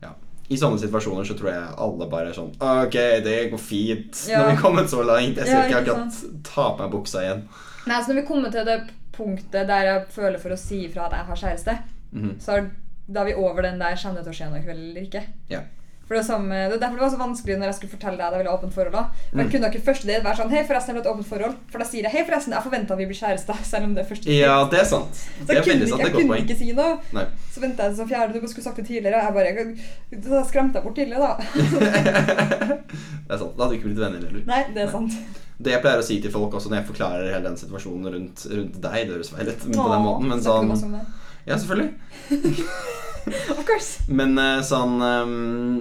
Speaker 1: Ja. i sånne situasjoner så tror jeg alle bare er sånn Ok, det går fint.
Speaker 2: Ja.
Speaker 1: Når vi er kommet så langt. Jeg skal
Speaker 2: Ja,
Speaker 1: ikke akkurat ta på meg buksa igjen.
Speaker 2: Nei, så når vi kommer til det punktet der jeg føler for å si ifra at jeg har kjæreste,
Speaker 1: Mhm.
Speaker 2: så er, da er vi over den der kommer du til å skje noe i kveld eller ikke.
Speaker 1: Ja.
Speaker 2: For det, samme, det er derfor det var så vanskelig når jeg skulle fortelle deg at jeg ville ha åpent forhold. da. For
Speaker 1: Mm.
Speaker 2: jeg kunne ikke første date være sånn Hei, forresten, jeg vil ha et åpent forhold. For da sier jeg hei, forresten, jeg forventer at vi blir kjærester. Selv om det er første date.
Speaker 1: ja, det er sant.
Speaker 2: Så
Speaker 1: Det
Speaker 2: jeg
Speaker 1: er veldig sant. Det
Speaker 2: jeg
Speaker 1: er et Jeg
Speaker 2: kunne ikke si noe.
Speaker 1: Nei.
Speaker 2: Så venta jeg til fjerde, du skulle sagt det tidligere. Jeg bare Da skremte jeg bort tidlig, da.
Speaker 1: det er sant. Da hadde vi ikke blitt venner heller.
Speaker 2: Nei, det er sant.
Speaker 1: Det jeg pleier å si til folk også når jeg forklarer hele den situasjonen rundt, rundt deg Det høres feil ut på den måten, men sånn? Ja, selvfølgelig.
Speaker 2: Of course.
Speaker 1: Men eh, sånn ehm,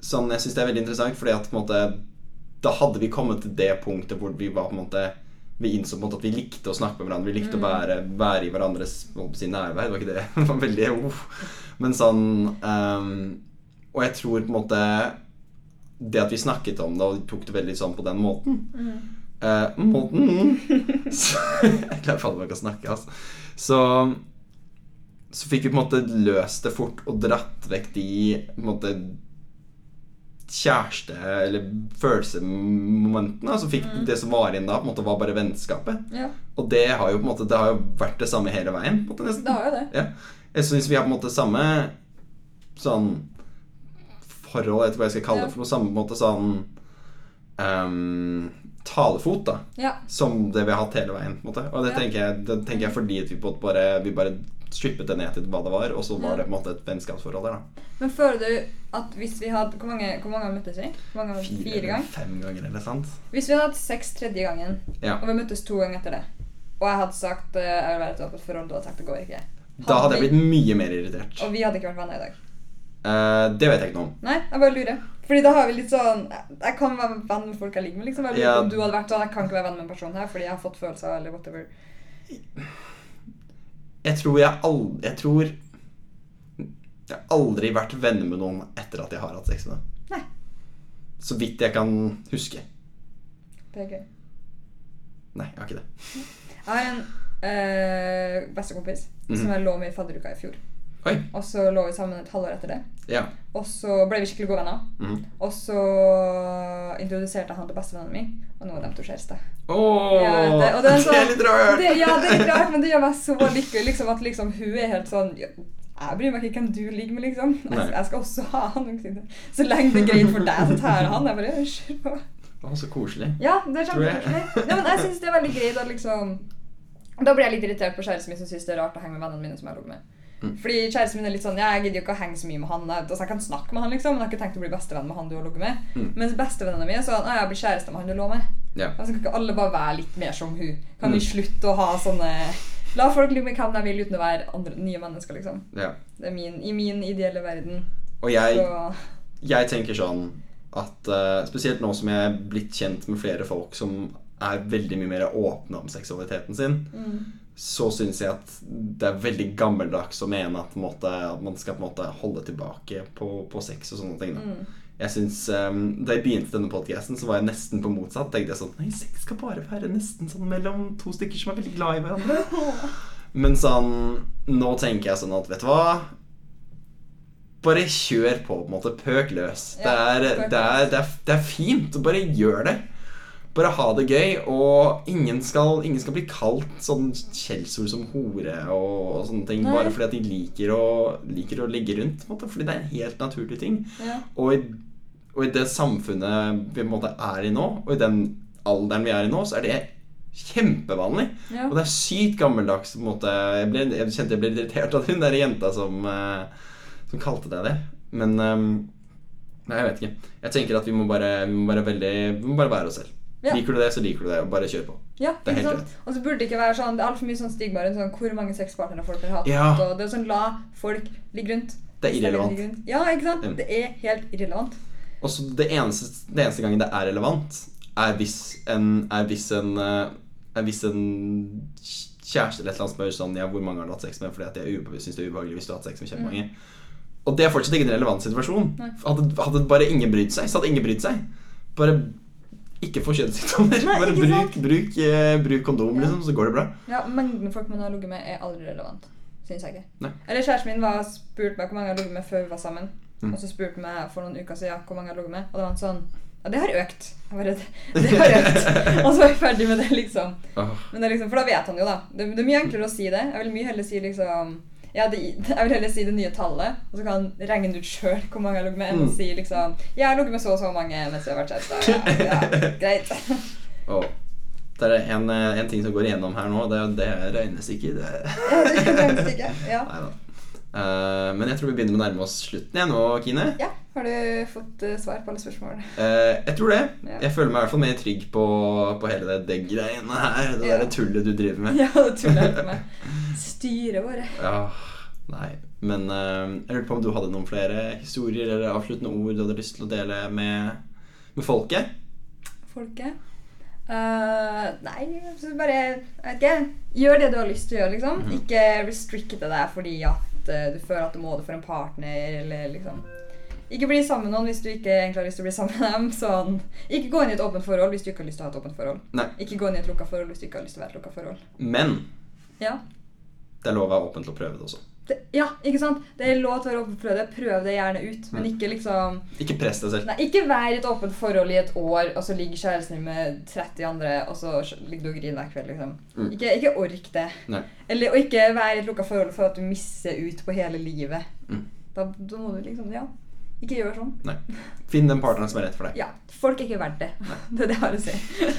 Speaker 1: Sånn, Jeg syns det er veldig interessant, fordi at på en måte Da hadde vi kommet til det punktet hvor vi var på en måte Vi innså på en måte at vi likte å snakke med hverandre. Vi likte å være, være i hverandres si, nærvær. Det var ikke det. Det var veldig oh. Men sånn um, Og jeg tror på en måte Det at vi snakket om det og tok det veldig sånn på den måten eh, Måten så, Jeg klarer faen ikke å snakke, altså. Så så fikk vi på en måte løst det fort og dratt vekk de på en måte kjæreste- eller følelsesmomentene. Altså fikk fikk det som var igjen da, på en måte var bare vennskapet.
Speaker 2: Ja,
Speaker 1: Og det har jo på en måte Det har jo vært det samme hele veien. På en måte, nesten.
Speaker 2: det har jo det.
Speaker 1: Ja. Jeg syns vi har på en måte samme sånn forhold, jeg vet ikke hva jeg skal kalle det,
Speaker 2: Ja.
Speaker 1: for noe samme på en måte sånn um, talefot, da.
Speaker 2: Ja.
Speaker 1: Som det vi har hatt hele veien. på en måte Og det,
Speaker 2: Ja.
Speaker 1: tenker jeg, det tenker jeg fordi at vi, på en bare, vi bare strippet det ned til hva det var, og så var det på en måte et vennskapsforhold der. da
Speaker 2: Men føler du at hvis vi hadde Hvor mange, hvor mange møttes vi? Hvor mange, fire,
Speaker 1: fire
Speaker 2: ganger?
Speaker 1: fem ganger, eller sant?
Speaker 2: Hvis vi hadde hatt sex tredje gangen,
Speaker 1: Ja.
Speaker 2: og vi møttes to ganger etter det, og jeg hadde sagt eh, jeg vil være et åpent forhold, du hadde sagt det går ikke,
Speaker 1: Da hadde jeg blitt mye mer irritert.
Speaker 2: Og vi hadde ikke vært venner i dag.
Speaker 1: Uh, det vet jeg ikke noe om.
Speaker 2: Nei, jeg bare lurer. Fordi da har vi litt sånn Jeg kan være venn med folk jeg ligger med, liksom. Jeg lurer
Speaker 1: Ja.
Speaker 2: om du hadde vært sånn Jeg kan ikke være venn med en person her fordi jeg har fått følelser eller whatever.
Speaker 1: Jeg tror jeg aldri Jeg tror Jeg har aldri vært venner med noen etter at jeg har hatt sex med dem.
Speaker 2: Nei.
Speaker 1: Så vidt jeg kan huske.
Speaker 2: Det er gøy.
Speaker 1: Nei, jeg har ikke det.
Speaker 2: Jeg har en øh, bestekompis
Speaker 1: Mhm.
Speaker 2: som jeg lå med i fadderuka i fjor.
Speaker 1: Oi.
Speaker 2: Og så lå vi sammen et halvår etter det.
Speaker 1: Ja.
Speaker 2: Og så ble vi skikkelig gode venner.
Speaker 1: Mm.
Speaker 2: Og så introduserte han til bestevennen min, og nå er de to kjærester. Ja, det-
Speaker 1: det,
Speaker 2: det er sånn-
Speaker 1: er litt rart.
Speaker 2: Det, ja, det er litt rart, men det gjør meg så lykkelig liksom, at liksom, hun er helt sånn Jeg bryr meg ikke hvem du ligger med, liksom. Jeg, jeg skal også ha han. liksom. Så lenge det er greit for deg, så tar jeg han. Jeg bare, «Ja, kjør på.
Speaker 1: Å, så koselig.
Speaker 2: Ja, det er kjempekoselig. Ja, men jeg syns det er veldig greit at liksom Da blir jeg litt irritert på kjæresten min som syns det er rart å henge med vennene mine som jeg ligget med.
Speaker 1: Mm.
Speaker 2: Fordi kjæresten min er litt sånn jeg gidder jo ikke å henge så mye med han. Altså, jeg kan snakke med han, liksom, men jeg har ikke tenkt å bli bestevenn med han du har ligget med.
Speaker 1: Mm.
Speaker 2: Mens bestevennene mine er sånn jeg blir kjæreste med han du lå med.
Speaker 1: Yeah.
Speaker 2: Altså, kan ikke alle bare være litt mer som hun? Kan vi
Speaker 1: Mm.
Speaker 2: slutte å ha sånne La folk ligge med hvem de vil uten å være andre, nye mennesker, liksom.
Speaker 1: Yeah.
Speaker 2: Det er min, I min ideelle verden.
Speaker 1: Og jeg,
Speaker 2: Så
Speaker 1: jeg tenker sånn at uh, Spesielt nå som jeg er blitt kjent med flere folk som er veldig mye mer åpne om seksualiteten sin,
Speaker 2: mm.
Speaker 1: Så syns jeg at det er veldig gammeldags å mene at, måte, at man skal på en måte holde tilbake på, på sex og sånne ting. Da.
Speaker 2: Mm.
Speaker 1: Jeg synes, um, Da jeg begynte denne podcasten, så var jeg nesten på motsatt. tenkte jeg sånn, Nei, sex skal bare være nesten sånn mellom to stykker som er veldig glad i hverandre. Men sånn Nå tenker jeg sånn at vet du hva Bare kjør på, på en måte. Pøk løs. Det er, det, er, det, er, det er fint. Bare gjør det. Bare ha det gøy. Og ingen skal, ingen skal bli kalt sånn skjellsord som hore og, og sånne ting
Speaker 2: Nei.
Speaker 1: bare fordi at de liker å, liker å ligge rundt. Måte, fordi det er en helt naturlig ting.
Speaker 2: Ja.
Speaker 1: Og i, og i det samfunnet vi måte er i nå, og i den alderen vi er i nå, så er det kjempevanlig.
Speaker 2: Ja.
Speaker 1: Og det er sykt gammeldags. på en måte Jeg, ble, jeg kjente jeg ble irritert av hun der jenta som, eh, som kalte deg det. Men um, Nei, jeg vet ikke. Jeg tenker at vi må bare, vi må bare, veldig, vi må bare være oss selv.
Speaker 2: Ja.
Speaker 1: Liker du det, så liker du det. Bare kjør på.
Speaker 2: Ja,
Speaker 1: Det er helt
Speaker 2: sant? Og så burde det ikke være sånn Det er altfor mye sånn stigma rundt sånn, hvor mange sexpartnere folk har hatt.
Speaker 1: Ja.
Speaker 2: Og det er sånn La folk ligge rundt.
Speaker 1: Det er irrelevant.
Speaker 2: Det. Ja, ikke sant?
Speaker 1: Mm.
Speaker 2: Det er helt irrelevant.
Speaker 1: Og så det eneste, det eneste gangen det er relevant, er hvis en, er hvis en, eh, er hvis en kjæreste eller et eller annet spør sånn Ja, hvor mange har du hatt sex med? Fordi at jeg syns det er ubehagelig hvis du har hatt sex med kjempemange. Og det er fortsatt ikke en relevant situasjon.
Speaker 2: Nei.
Speaker 1: Hadde, hadde bare ingen brydd seg, så hadde ingen brydd seg. Bare ikke få kjønnssykdommer. Bare bruk, bruk, eh, bruk kondom,
Speaker 2: Ja.
Speaker 1: liksom, så går det bra.
Speaker 2: Ja, Mengden folk man har ligget med, er aldri relevant. Syns jeg ikke.
Speaker 1: Nei.
Speaker 2: Eller kjæresten min var spurt meg hvor mange jeg har ligget med før vi var sammen.
Speaker 1: Mm.
Speaker 2: Og så spurte meg for noen uker siden hvor mange jeg lå med, og det var en sånn Ja, det har økt. Bare, det har økt. og så var jeg ferdig med det, liksom.
Speaker 1: Oh.
Speaker 2: Men det er liksom, For da vet han jo, da. Det, det er mye enklere å si det. Jeg vil mye heller si liksom ja, det, jeg vil heller si det nye tallet, og så kan han regne ut sjøl hvor mange jeg har ligget med, enn å
Speaker 1: Mm.
Speaker 2: si liksom Jeg har ligget med så og så mange mens jeg har vært kjæreste. Ja, ja, greit.
Speaker 1: oh. Det er en, eh, en ting som går igjennom her nå, det er det er regnestykker. Det
Speaker 2: Ja, det er regnestykke. Ja.
Speaker 1: Neida. Eh, men jeg tror vi begynner med å nærme oss slutten igjen nå, Kine.
Speaker 2: ja. Har du fått uh, svar på alle spørsmål?
Speaker 1: Uh, jeg tror det.
Speaker 2: Ja.
Speaker 1: Jeg føler meg i hvert fall mer trygg på, på hele det, det greiene her. Det
Speaker 2: Ja.
Speaker 1: der tullet du driver med.
Speaker 2: Ja, det ikke med. Styret våre.
Speaker 1: Ja, nei. Men jeg lurte på om du hadde noen flere historier eller avsluttende ord du hadde lyst til å dele med, med folket?
Speaker 2: Folket. Uh, nei, bare jeg vet ikke, Gjør det du har lyst til å gjøre, liksom.
Speaker 1: Mhm.
Speaker 2: Ikke restricte deg fordi at eh, du føler at du må det for en partner, eller liksom Ikke bli sammen med noen hvis du ikke egentlig har lyst til å bli sammen med dem. Sånn. Ikke gå inn i et åpent forhold hvis du ikke har lyst til å ha et åpent forhold.
Speaker 1: Nei.
Speaker 2: Ikke gå inn i et lukka forhold hvis du ikke har lyst til å være et lukka forhold.
Speaker 1: Men
Speaker 2: Ja.
Speaker 1: det er lov å være åpen til å prøve det også.
Speaker 2: Det, ja, ikke sant? Det er lov til å være åpen for det. Prøv det gjerne ut, men ikke liksom
Speaker 1: Ikke press deg selv.
Speaker 2: Nei, ikke vær i et åpent forhold i et år, og så ligger kjæresten din med 30 andre, og så ligger du og griner hver kveld, liksom.
Speaker 1: Mm.
Speaker 2: Ikke, ikke ork det.
Speaker 1: Nei.
Speaker 2: Eller, og ikke vær i et lukka forhold for at du misser ut på hele livet.
Speaker 1: Mm.
Speaker 2: Da, da må du liksom Ja. Ikke gjør sånn.
Speaker 1: Nei. Finn den partneren som er rett for deg.
Speaker 2: Ja. Folk er ikke verdt det. Det er det jeg har å si.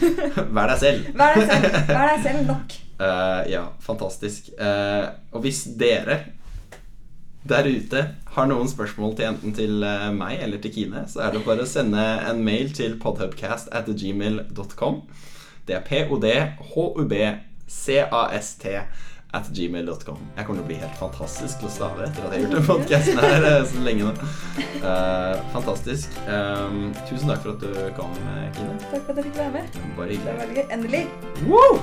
Speaker 1: Vær deg selv.
Speaker 2: Vær deg selv. Vær deg selv nok.
Speaker 1: Uh, ja, fantastisk. Uh, og hvis dere der ute har noen spørsmål til enten til eh, meg eller til Kine, så er det bare å sende en mail til podhubcast at gmail.com. Det er p-o-d-h-u-b-c-a-s-t at gmail.com. Jeg kommer til å bli helt fantastisk til å stave etter at jeg har gjort den podcasten her eh, så lenge nå. Uh, fantastisk. Um, tusen takk for at du kom, Kine.
Speaker 2: Takk for at jeg fikk være med.
Speaker 1: Bare
Speaker 2: Det
Speaker 1: hyggelig.
Speaker 2: var veldig gøy. Endelig.
Speaker 1: Woo!